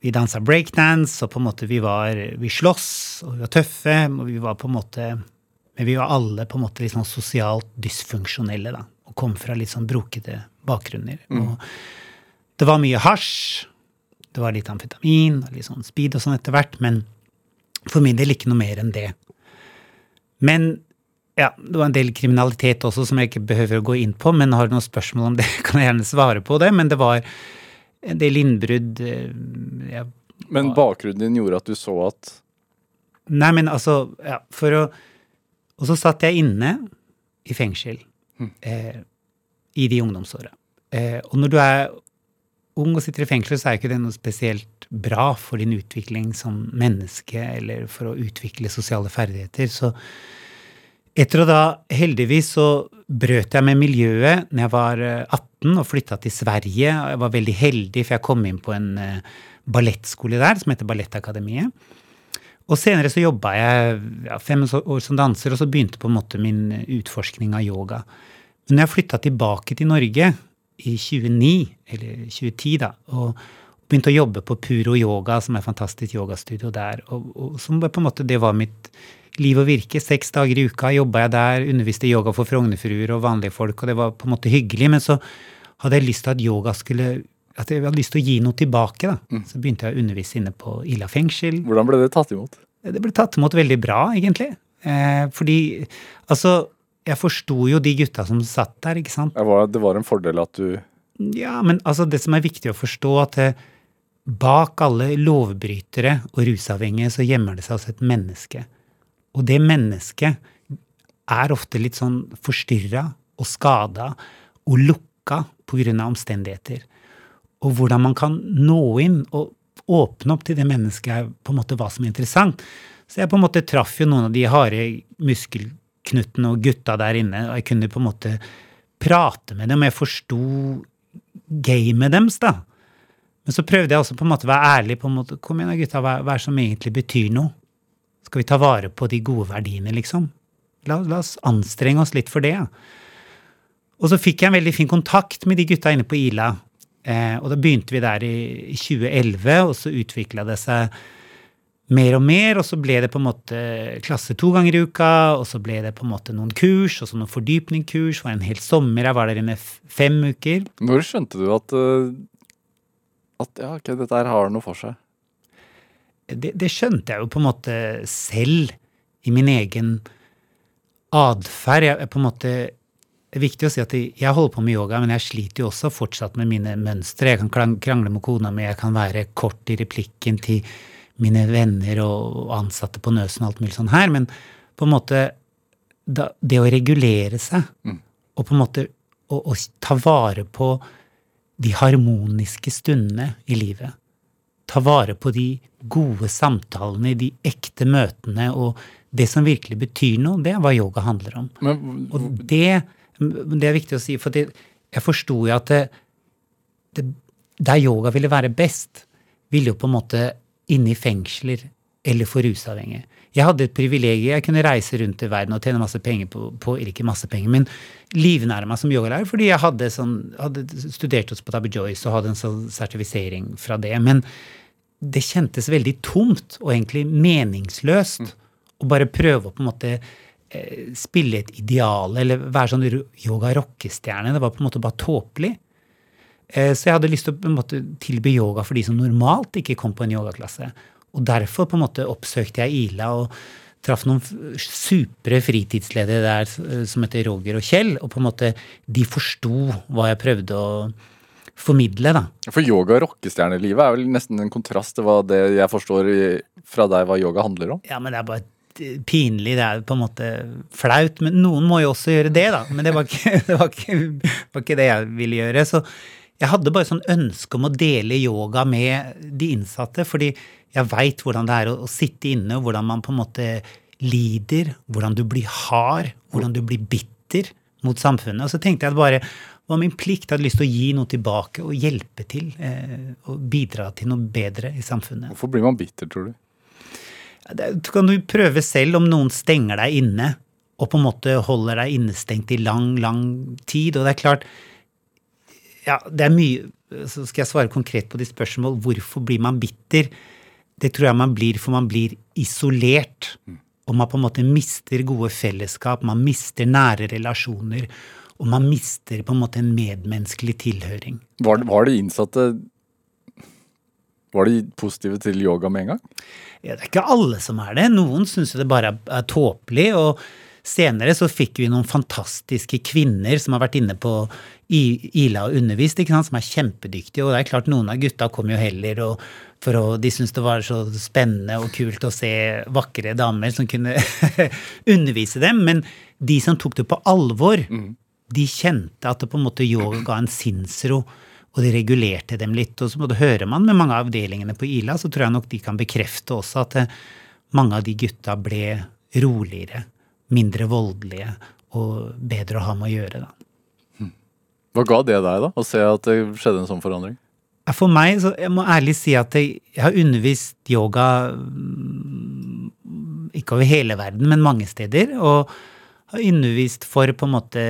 vi dansa breakdance, og på en måte vi var Vi sloss, og vi var tøffe. og vi var på en måte Men vi var alle på en måte litt sånn sosialt dysfunksjonelle, da. Og kom fra litt sånn brokete bakgrunner. Og det var mye hasj. Det var litt amfetamin og litt sånn speed og sånn etter hvert, men for min del ikke noe mer enn det. Men ja, det var en del kriminalitet også som jeg ikke behøver å gå inn på, men har du noen spørsmål om det, kan jeg gjerne svare på det. Men det var en del innbrudd. Ja, Men bakgrunnen din gjorde at du så at Nei, men altså, ja, for å Og så satt jeg inne i fengsel eh, i de ungdomsåra. Eh, og når du er ung og sitter i fengsel, så er ikke det noe spesielt bra for din utvikling som menneske, eller for å utvikle sosiale ferdigheter. Så etter å da heldigvis så brøt jeg med miljøet når jeg var eh, 18 og flytta til Sverige. Jeg var veldig heldig, for jeg kom inn på en eh, ballettskole der som heter Ballettakademiet. Og senere så jobba jeg ja, fem år som danser, og så begynte på en måte min utforskning av yoga. Men når jeg flytta tilbake til Norge i 2009, eller 2010, da, og begynte å jobbe på Puro Yoga, som er et fantastisk yogastudio der, og, og som på en måte det var mitt liv og virke. Seks dager i uka jobba jeg der, underviste yoga for Frognerfruer og vanlige folk, og det var på en måte hyggelig. Men så hadde jeg lyst til at yoga skulle at jeg hadde lyst til å gi noe tilbake. da. Så begynte jeg å undervise inne på Ila fengsel. Hvordan ble det tatt imot? Det ble tatt imot veldig bra, egentlig. Eh, fordi altså, jeg forsto jo de gutta som satt der, ikke sant. Det var, det var en fordel at du Ja, men altså, det som er viktig å forstå, at eh, bak alle lovbrytere og rusavhengige så gjemmer det seg altså et menneske. Og det mennesket er ofte litt sånn forstyrra og skada og lukka av omstendigheter. Og hvordan man kan nå inn og åpne opp til det mennesket på en måte hva som er interessant. Så jeg på en måte traff jo noen av de harde muskelknuttene og gutta der inne, og jeg kunne på en måte prate med dem, og jeg forsto gamet deres, da. Men så prøvde jeg også på en måte å være ærlig på en måte, Kom igjen gutta, hva, hva er det som egentlig betyr noe? Skal vi ta vare på de gode verdiene, liksom? La, la oss anstrenge oss litt for det. Ja. Og så fikk jeg en veldig fin kontakt med de gutta inne på Ila. Eh, og da begynte vi der i, i 2011, og så utvikla det seg mer og mer, og så ble det på en måte klasse to ganger i uka, og så ble det på en måte noen kurs, og så noen fordypningskurs, var en hel sommer, jeg var der inne fem uker. Når skjønte du at øh, at ja, okay, dette her har noe for seg? det, det skjønte jeg jo på en måte selv i min egen atferd. Jeg, jeg på en måte Det er viktig å si at jeg, holder på med yoga, men jeg sliter jo også fortsatt med mine mønstre. Jeg kan krangle med kona mi, jeg kan være kort i replikken til mine venner og ansatte på Nøsen og alt mulig sånn her, men på en måte da, Det å regulere seg, og på en måte å, å ta vare på de harmoniske stundene i livet ta vare på de gode samtalene, de ekte møtene, og det som virkelig betyr noe, det er hva yoga handler om. Men Og det, det er viktig å si, for det, jeg forsto jo at det, det, der yoga ville være best, ville jo på en måte inne i fengsler eller for rusavhengige. Jeg hadde et privilegium. Jeg kunne reise rundt i verden og tjene masse penger på, på ikke masse penger, men livnære meg som yogalærer fordi jeg hadde, sånn, hadde studert hos Patabi Joyce og hadde en sånn sertifisering fra det. Men det kjentes veldig tomt og egentlig meningsløst å bare prøve å på en måte spille et ideal eller være sånn yoga-rockestjerne. Det var på en måte bare tåpelig. Eh, Så jeg hadde lyst til å måte tilby yoga for de som normalt ikke kom på en yogaklasse. Og derfor på en måte oppsøkte jeg Ila og traff noen supre fritidsledere der eh, som heter Roger og Kjell. Og på en måte de forsto hva jeg prøvde å formidle, da. For yoga og rockestjernelivet er vel nesten en kontrast til hva det jeg forstår fra deg hva yoga handler om? Ja, men det er bare pinlig. Det er på en måte flaut. Men noen må jo også gjøre det, da. Men det var ikke det, var ikke, var ikke det jeg ville gjøre. Så jeg hadde bare sånn ønske om å dele yoga med de innsatte. Fordi jeg veit hvordan det er å, å sitte inne, og hvordan man på en måte lider. Hvordan du blir hard. Hvordan du blir bitter mot samfunnet. Og så tenkte jeg at bare var min plikt. Jeg hadde lyst til å gi noe tilbake og hjelpe til. Eh, og bidra til noe bedre i samfunnet. Hvorfor blir man bitter, tror du? Det kan jo prøve selv om noen stenger deg inne og på en måte holder deg innestengt i lang, lang tid. Og det er klart Ja, det er mye Så skal jeg svare konkret på de spørsmål. Hvorfor blir man bitter? Det tror jeg man blir for man blir isolert. Og man på en måte mister gode fellesskap, man mister nære relasjoner. Og man mister på en måte en medmenneskelig tilhøring. Var, var det innsatte Var de positive til yoga med en gang? Ja, det er ikke alle som er det. Noen syns det bare er, tåpelig. Og senere så fikk vi noen fantastiske kvinner som har vært inne på Ila og undervist, ikke sant, som er kjempedyktige. Og det er klart, noen av gutta kom jo heller og for å, De syntes det var så spennende og kult å se vakre damer som kunne undervise dem. Men de som tok det på alvor, de kjente at det på en måte yoga ga en sinnsro. Og det regulerte dem litt. Og så hører man med mange av avdelingene på Ila, så tror jeg nok de kan bekrefte også at eh, mange av de gutta ble roligere, mindre voldelige og bedre å ha med å gjøre. da. Hva ga det deg, da? Å se at det skjedde en sånn forandring? For meg, så jeg må ærlig si at jeg, jeg har undervist yoga mm, ikke over hele verden, men mange steder. Og har undervist for på en måte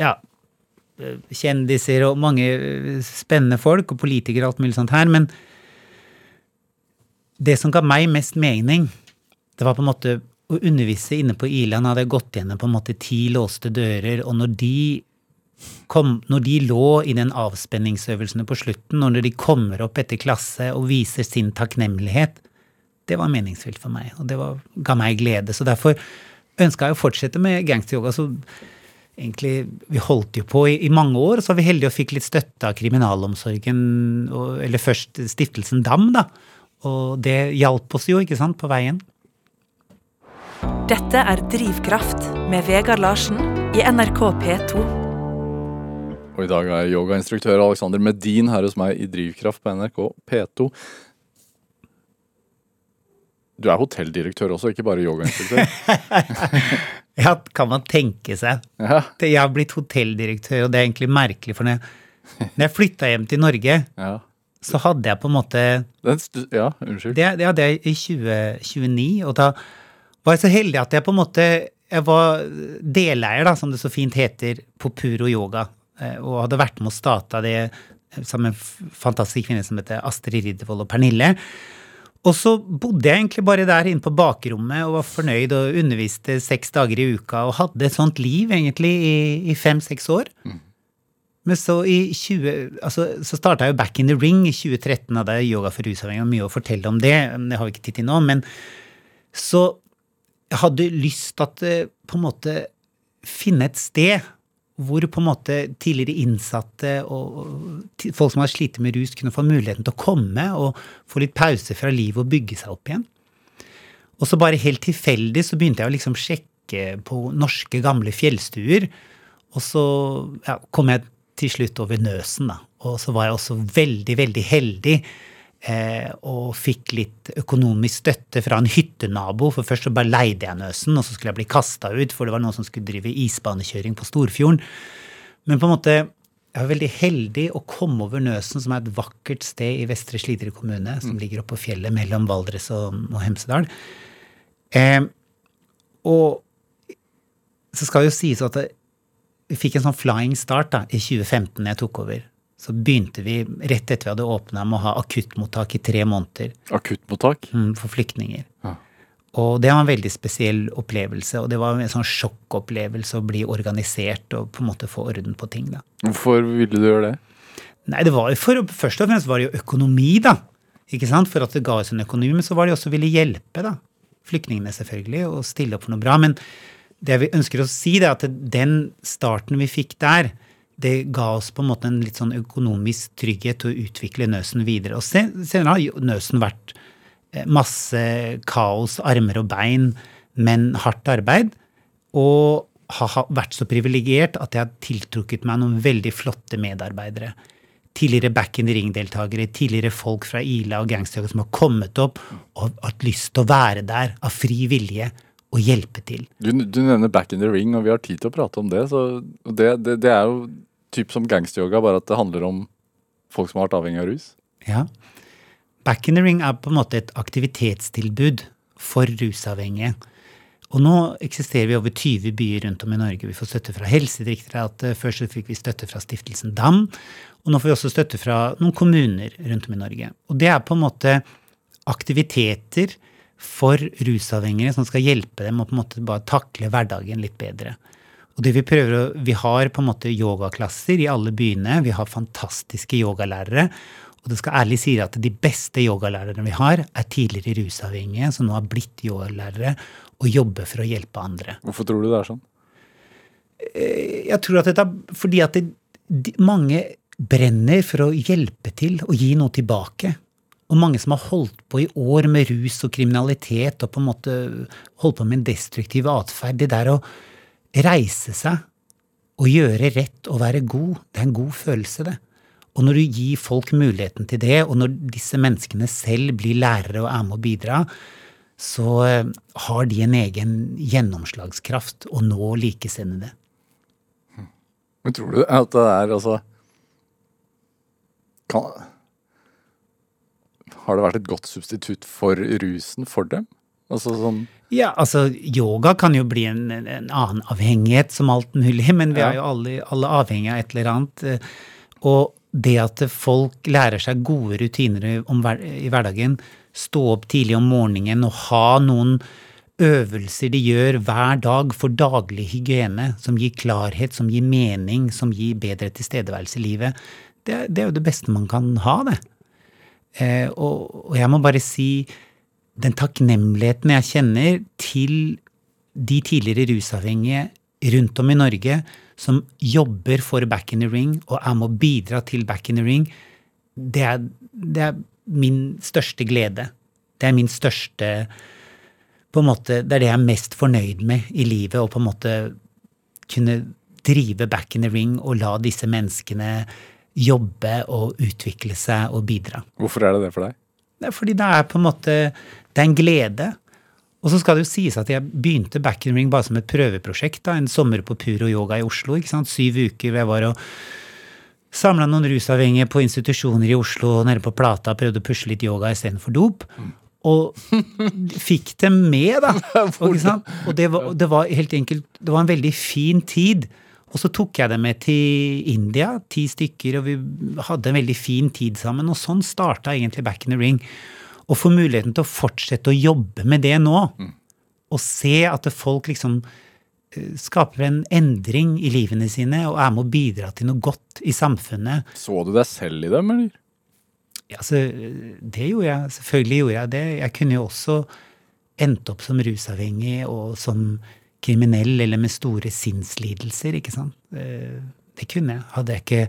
ja, kjendiser og mange eh, spennende folk, og politikere og alt mulig sånt her. Men det som ga meg mest mening, det var på en måte å undervise inne på Iland. Hadde jeg gått gjennom på en måte ti låste dører, og når de kom, når de lå i den avspenningsøvelsene på slutten, når de kommer opp etter klasse og viser sin takknemlighet, det var meningsfylt for meg, og det var, ga meg glede. Så derfor ønska jeg å fortsette med gangsteryoga. Så egentlig, vi holdt jo på i, i mange år, og så var vi heldige og fikk litt støtte av kriminalomsorgen, og, eller først stiftelsen DAM, da. Og det hjalp oss jo, ikke sant, på veien. Dette er Drivkraft med Vegard Larsen i NRK P2. Og i dag er yogainstruktør Alexander Medin her hos meg i Drivkraft på NRK P2. Du er hotelldirektør også, ikke bare yogainstruktør. Ja, kan man tenke seg. ja, Jeg har blitt hotelldirektør, og det er egentlig merkelig, for når jeg, når jeg flytta hjem til Norge, ja. så hadde jeg på en måte ja, unnskyld. Det, det hadde jeg i 2029, og da var jeg så heldig at jeg på en måte Jeg var deleier, da, som det så fint heter, på Puro Yoga, eh, og hadde vært med og starta det sammen med en fantastisk kvinne som heter Astrid Riddervold og Pernille. Og så bodde jeg egentlig bare der inne på bakrommet og var fornøyd og underviste seks dager i uka og hadde et sånt liv egentlig i, i fem-seks år. Men så i 20, altså, så starta jeg jo Back in the Ring i 2013. Hadde jeg yoga for rusavhengige, og mye å fortelle om det. Det har vi ikke tid til nå. Men så jeg hadde lyst til at eh, på en måte finne et sted hvor på en måte tidligere innsatte og folk som har slitt med rus, kunne få muligheten til å komme og få litt pause fra livet og bygge seg opp igjen. Og så bare helt tilfeldig så begynte jeg å liksom sjekke på norske, gamle fjellstuer. Og så ja, kom jeg til slutt over Nøsen, da. Og så var jeg også veldig, veldig heldig og fikk litt økonomisk støtte fra en hyttenabo. For først så bare leide jeg Nøsen, og så skulle jeg bli kasta ut, for det var noen som skulle drive isbanekjøring på Storfjorden. Men på en måte, jeg var veldig heldig å komme over Nøsen, som er et vakkert sted i Vestre Slidre kommune, som ligger oppe på fjellet mellom Valdres og, og Hemsedal. Eh, og så skal det jo sies at vi fikk en sånn flying start da, i 2015 da jeg tok over. Så begynte vi rett etter vi hadde åpna med å ha akuttmottak i tre måneder Akuttmottak? mm, for flyktninger. Ja. Og det var en veldig spesiell opplevelse, og det var en sånn sjokkopplevelse å bli organisert og på en måte få orden på ting. da. Hvorfor ville du gjøre det? Nei, det var jo for, Først og fremst var det jo økonomi, da. Ikke sant? For at det ga oss en økonomi. Men så var det jo også ville hjelpe, da. Flyktningene, selvfølgelig, og stille opp for noe bra. Men det vi ønsker å si, det er at den starten vi fikk der, det ga oss på en måte en litt sånn økonomisk trygghet til å utvikle Nøsen videre. Og senere har Nøsen vært eh, masse kaos, armer og bein, men hardt arbeid. Og har vært så privilegert at jeg har tiltrukket meg noen veldig flotte medarbeidere. Tidligere Back in the Ring-deltakere, tidligere folk fra Ila og Gangsterjogga som har kommet opp og hatt lyst til å være der av fri vilje og hjelpe til. Du, du nevner Back in the Ring, og vi har tid til å prate om det. Så det, det, det er jo typ som gangsteryoga, bare at det handler om folk som har vært avhengig av rus. Ja. Back in the Ring er på en måte et aktivitetstilbud for rusavhengige. Og nå eksisterer vi over 20 byer rundt om i Norge. Vi får støtte fra Helsedirektoratet, før så fikk vi støtte fra Stiftelsen DAM, og nå får vi også støtte fra noen kommuner rundt om i Norge. Og det er på en måte aktiviteter for rusavhengige som skal hjelpe dem å på en måte bare takle hverdagen litt bedre. Og det Vi prøver å, vi har på en måte yogaklasser i alle byene. Vi har fantastiske yogalærere. Og det skal ærlig si at de beste yogalærerne vi har, er tidligere rusavhengige som nå har blitt yogalærere og jobber for å hjelpe andre. Hvorfor tror du det er sånn? Jeg tror at dette er fordi at det, mange brenner for å hjelpe til og gi noe tilbake. Og mange som har holdt på i år med rus og kriminalitet og på en måte holdt på med en destruktiv atferd. Det der å reise seg og gjøre rett og være god, det er en god følelse, det. Og når du gir folk muligheten til det, og når disse menneskene selv blir lærere og er med å bidra, så eh, har de en egen gjennomslagskraft å nå likesinnede. Men tror du at det er altså kan, Har det vært et godt substitutt for rusen for dem? Altså sånn Ja, altså yoga kan jo bli en, en, en annen avhengighet som alt mulig, men vi er jo alle, alle avhengig av et eller annet. eh, Og det at folk lærer seg gode rutiner hver- i hverdagen, stå opp tidlig om morgenen og ha noen øvelser de gjør hver dag for daglig hygiene, som gir klarhet, som gir mening, som gir bedre tilstedeværelse i livet, det, det er jo det beste man kan ha, det. Eh, og, jeg må bare si den takknemligheten jeg kjenner til de tidligere rusavhengige rundt om i Norge som jobber for Back in the Ring og er med å bidra til Back in the Ring, det er, det er min største glede. Det er min største på en måte, Det er det jeg er mest fornøyd med i livet, å på en måte kunne drive Back in the Ring og la disse menneskene jobbe og utvikle seg og bidra. Hvorfor er det det for deg? Det er fordi det er på en måte Det er en glede. Og så skal det jo sies at jeg begynte Back in Ring bare som et prøveprosjekt. da, En sommer på Puro Yoga i Oslo. ikke sant, Syv uker hvor jeg var og samla noen rusavhengige på institusjoner i Oslo og nede på Plata, prøvde å pushe litt yoga istedenfor dop. Og fikk dem med, da. Og, ikke sant? og det, var, det var helt enkelt Det var en veldig fin tid. Og så tok jeg det med til India, ti stykker, og vi hadde en veldig fin tid sammen. Og sånn starta egentlig Back in the Ring. Å få muligheten til å fortsette å jobbe med det nå, og se at folk liksom eh, skaper en endring i livene sine og er med å bidra til noe godt i samfunnet. Så du deg selv i dem, eller? Ja, altså, det gjorde jeg. Selvfølgelig gjorde jeg det. Jeg kunne jo også endt opp som rusavhengig og som kriminell eller med store sinnslidelser, ikke sant. Det kunne jeg. Hadde jeg ikke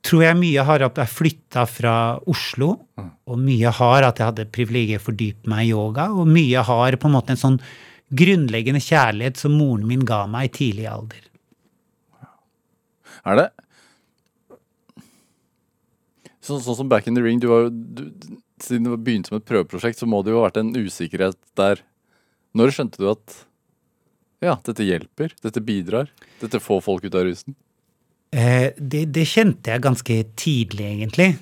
Tror jeg mye har at jeg flytta fra Oslo, og mye har at jeg hadde privilegiet å fordype meg i yoga, og mye har på en måte en sånn grunnleggende kjærlighet som moren min ga meg i tidlig alder. Er det så, sånn som Back in the Ring, du var du, Siden det begynte som et prøveprosjekt, så må det jo ha vært en usikkerhet der. Når skjønte du at ja, dette hjelper, dette bidrar, dette får folk ut av rusen? Eh, det, det kjente jeg ganske tidlig, egentlig.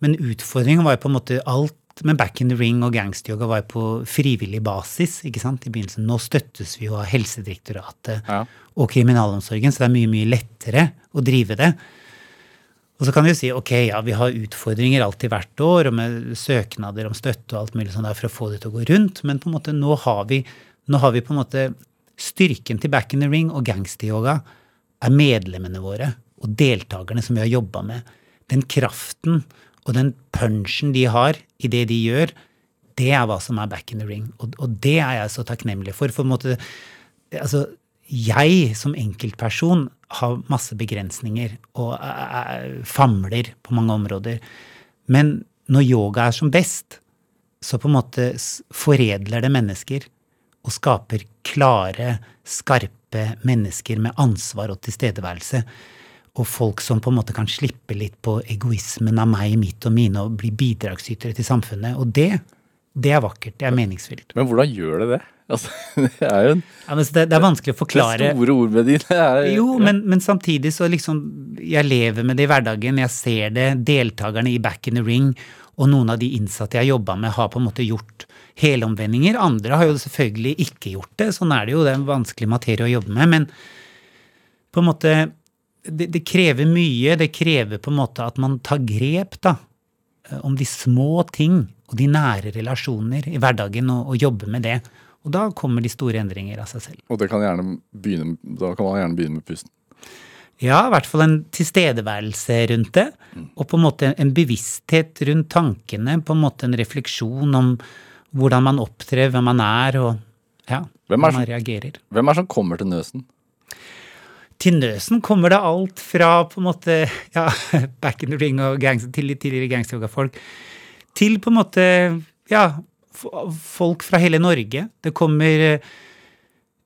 Men utfordringen var jo på en måte alt men Back in the Ring og gangsteryoga var jo på frivillig basis ikke sant, i begynnelsen. Nå støttes vi jo av Helsedirektoratet Ja. og kriminalomsorgen, så det er mye, mye lettere å drive det. Og så kan vi jo si ok, ja, vi har utfordringer alltid hvert år, og med søknader om støtte og alt mulig sånn der for å få det til å gå rundt, men på en måte nå har vi, nå har vi på en måte styrken til Back in the Ring og gangsteryoga er medlemmene våre og deltakerne som vi har jobba med. Den kraften og den punchen de har i det de gjør, det er hva som er back in the ring. Og, og det er jeg så takknemlig for. For måte, altså, jeg som enkeltperson har masse begrensninger og er, famler på mange områder. Men når yoga er som best, så på en måte foredler det mennesker og skaper klare, skarpe mennesker med ansvar og tilstedeværelse. Og folk som på en måte kan slippe litt på egoismen av meg, mitt og mine, og bli bidragsytere til samfunnet. Og det, det er vakkert. Det er meningsfylt. Men hvordan gjør det det? Altså, det er jo en, Ja, det, det er vanskelig å forklare. Det store ord med de. Er, Jo, men, men samtidig så liksom Jeg lever med det i hverdagen. Jeg ser det. Deltakerne i Back in the Ring og noen av de innsatte jeg jobba med, har på en måte gjort helomvendinger. Andre har jo selvfølgelig ikke gjort det. Sånn er det jo. Det er en vanskelig materie å jobbe med. Men på en måte det, det krever mye. Det krever på en måte at man tar grep, da. eh, Om de små ting og de nære relasjoner i hverdagen, og, og jobber med det. Og da kommer de store endringer av seg selv. Og kan begynne, da kan man gjerne begynne med pusten. Ja, i hvert fall en tilstedeværelse rundt det. Og på en måte en bevissthet rundt tankene. På en måte en refleksjon om hvordan man opptrer, hvem man er, og ja, Hvem er som- man reagerer. Hvem er det som kommer til Nøsen? Til Nøsen kommer det alt fra på en måte ja, Back in the Ring og gangs, til tidligere gangsteryoga-folk, til på en måte ja, folk fra hele Norge. Det kommer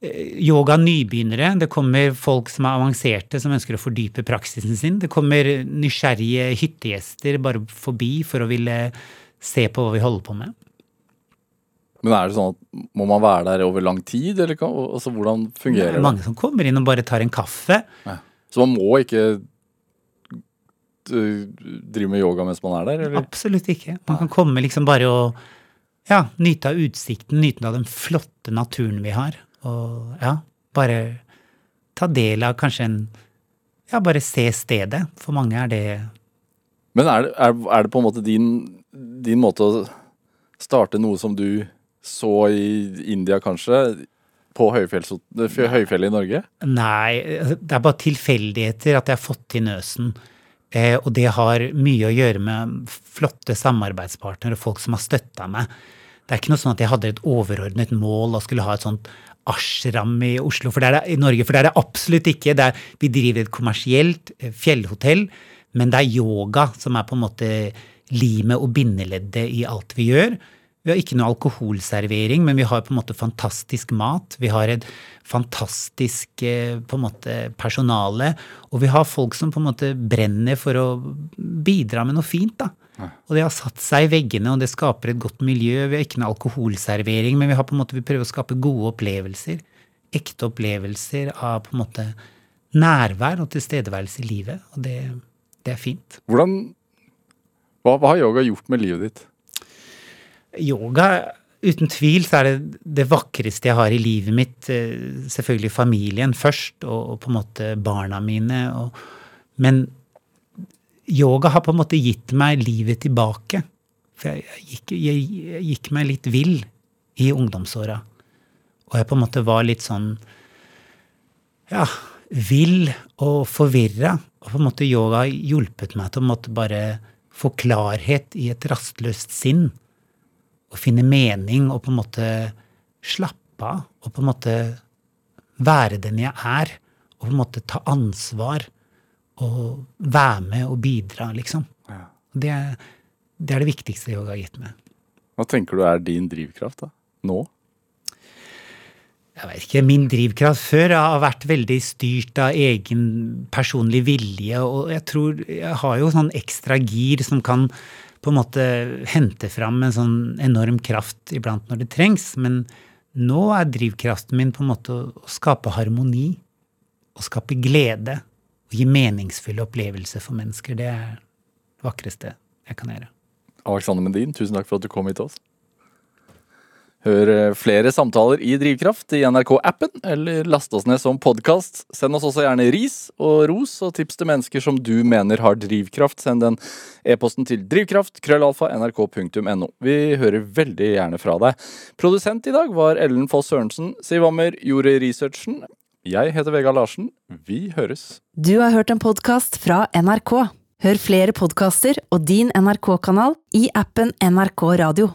eh, yoga-nybegynnere, det kommer folk som er avanserte, som ønsker å fordype praksisen sin. Det kommer nysgjerrige hyttegjester bare forbi for å ville se på hva vi holder på med. Men er det sånn at må man være der over lang tid, eller altså, hvordan fungerer Det Det er det? mange som kommer inn og bare tar en kaffe. Så man må ikke uh, drive med yoga mens man er der, eller? Absolutt ikke. Man kan komme liksom bare og ja, nyte av utsikten, nyte av den flotte naturen vi har. Og ja, bare ta del av kanskje en Ja, bare se stedet. For mange er det Men er det, er, er det på en måte din, din måte å starte noe som du så i India, kanskje? På høyfjellet i Norge? Nei, det er bare tilfeldigheter at jeg har fått til Nøsen. Eh, og det har mye å gjøre med flotte samarbeidspartnere og folk som har støtta meg. Det er ikke noe sånn at jeg hadde et overordnet mål og skulle ha et sånt ashram i Oslo, for det er i Norge, for det er det absolutt ikke. Det er, vi driver et kommersielt eh, fjellhotell, men det er yoga som er på en måte limet og bindeleddet i alt vi gjør. Vi har ikke noe alkoholservering, men vi har på en måte fantastisk mat. Vi har et fantastisk eh, på en måte personale. Og vi har folk som på en måte brenner for å bidra med noe fint. da. Og det har satt seg i veggene, og det skaper et godt miljø. Vi har ikke noe alkoholservering, men vi, har på en måte, vi prøver å skape gode opplevelser. Ekte opplevelser av på en måte nærvær og tilstedeværelse i livet. Og det, det er fint. Hvordan hva, hva har yoga gjort med livet ditt? Yoga, uten tvil, så er det det vakreste jeg har i livet mitt. eh, Selvfølgelig familien først, og, og på en måte barna mine. Og, men yoga har på en måte gitt meg livet tilbake. For jeg, gikk, jeg gikk meg litt vill i ungdomsåra. Og jeg på en måte var litt sånn ja, vill og forvirra. Og på en måte yoga har hjulpet meg til å måtte bare få klarhet i et rastløst sinn. Og finne mening og på en måte slappe av. Og på en måte være den jeg er. Og på en måte ta ansvar. Og være med og bidra, liksom. Det, er- det er det viktigste yoga har gitt meg. Hva tenker du er din drivkraft da? Nå? jeg vet ikke, Min drivkraft før har vært veldig styrt av egen personlig vilje. Og jeg tror jeg har jo sånn ekstra gir som kan på en måte hente fram en sånn enorm kraft iblant når det trengs. Men nå er drivkraften min på en måte å skape harmoni. Å skape glede. Gi meningsfulle opplevelser for mennesker. Det er det vakreste jeg kan gjøre. Alexander Mendin, tusen takk for at du kom hit til oss. Hør eh, flere samtaler i Drivkraft i NRK-appen, eller last oss ned som podkast. Send oss også gjerne ris og ros og tips til mennesker som du mener har drivkraft. Send den e-posten til drivkraft, krøllalfa, nrk.no. Vi hører veldig gjerne fra deg. Produsent i dag var Ellen Foss Sørensen. Siv Ammer gjorde researchen. Jeg heter Vegard Larsen. Vi høres. Du har hørt en podkast fra NRK. Hør flere podkaster og din NRK-kanal i appen NRK Radio.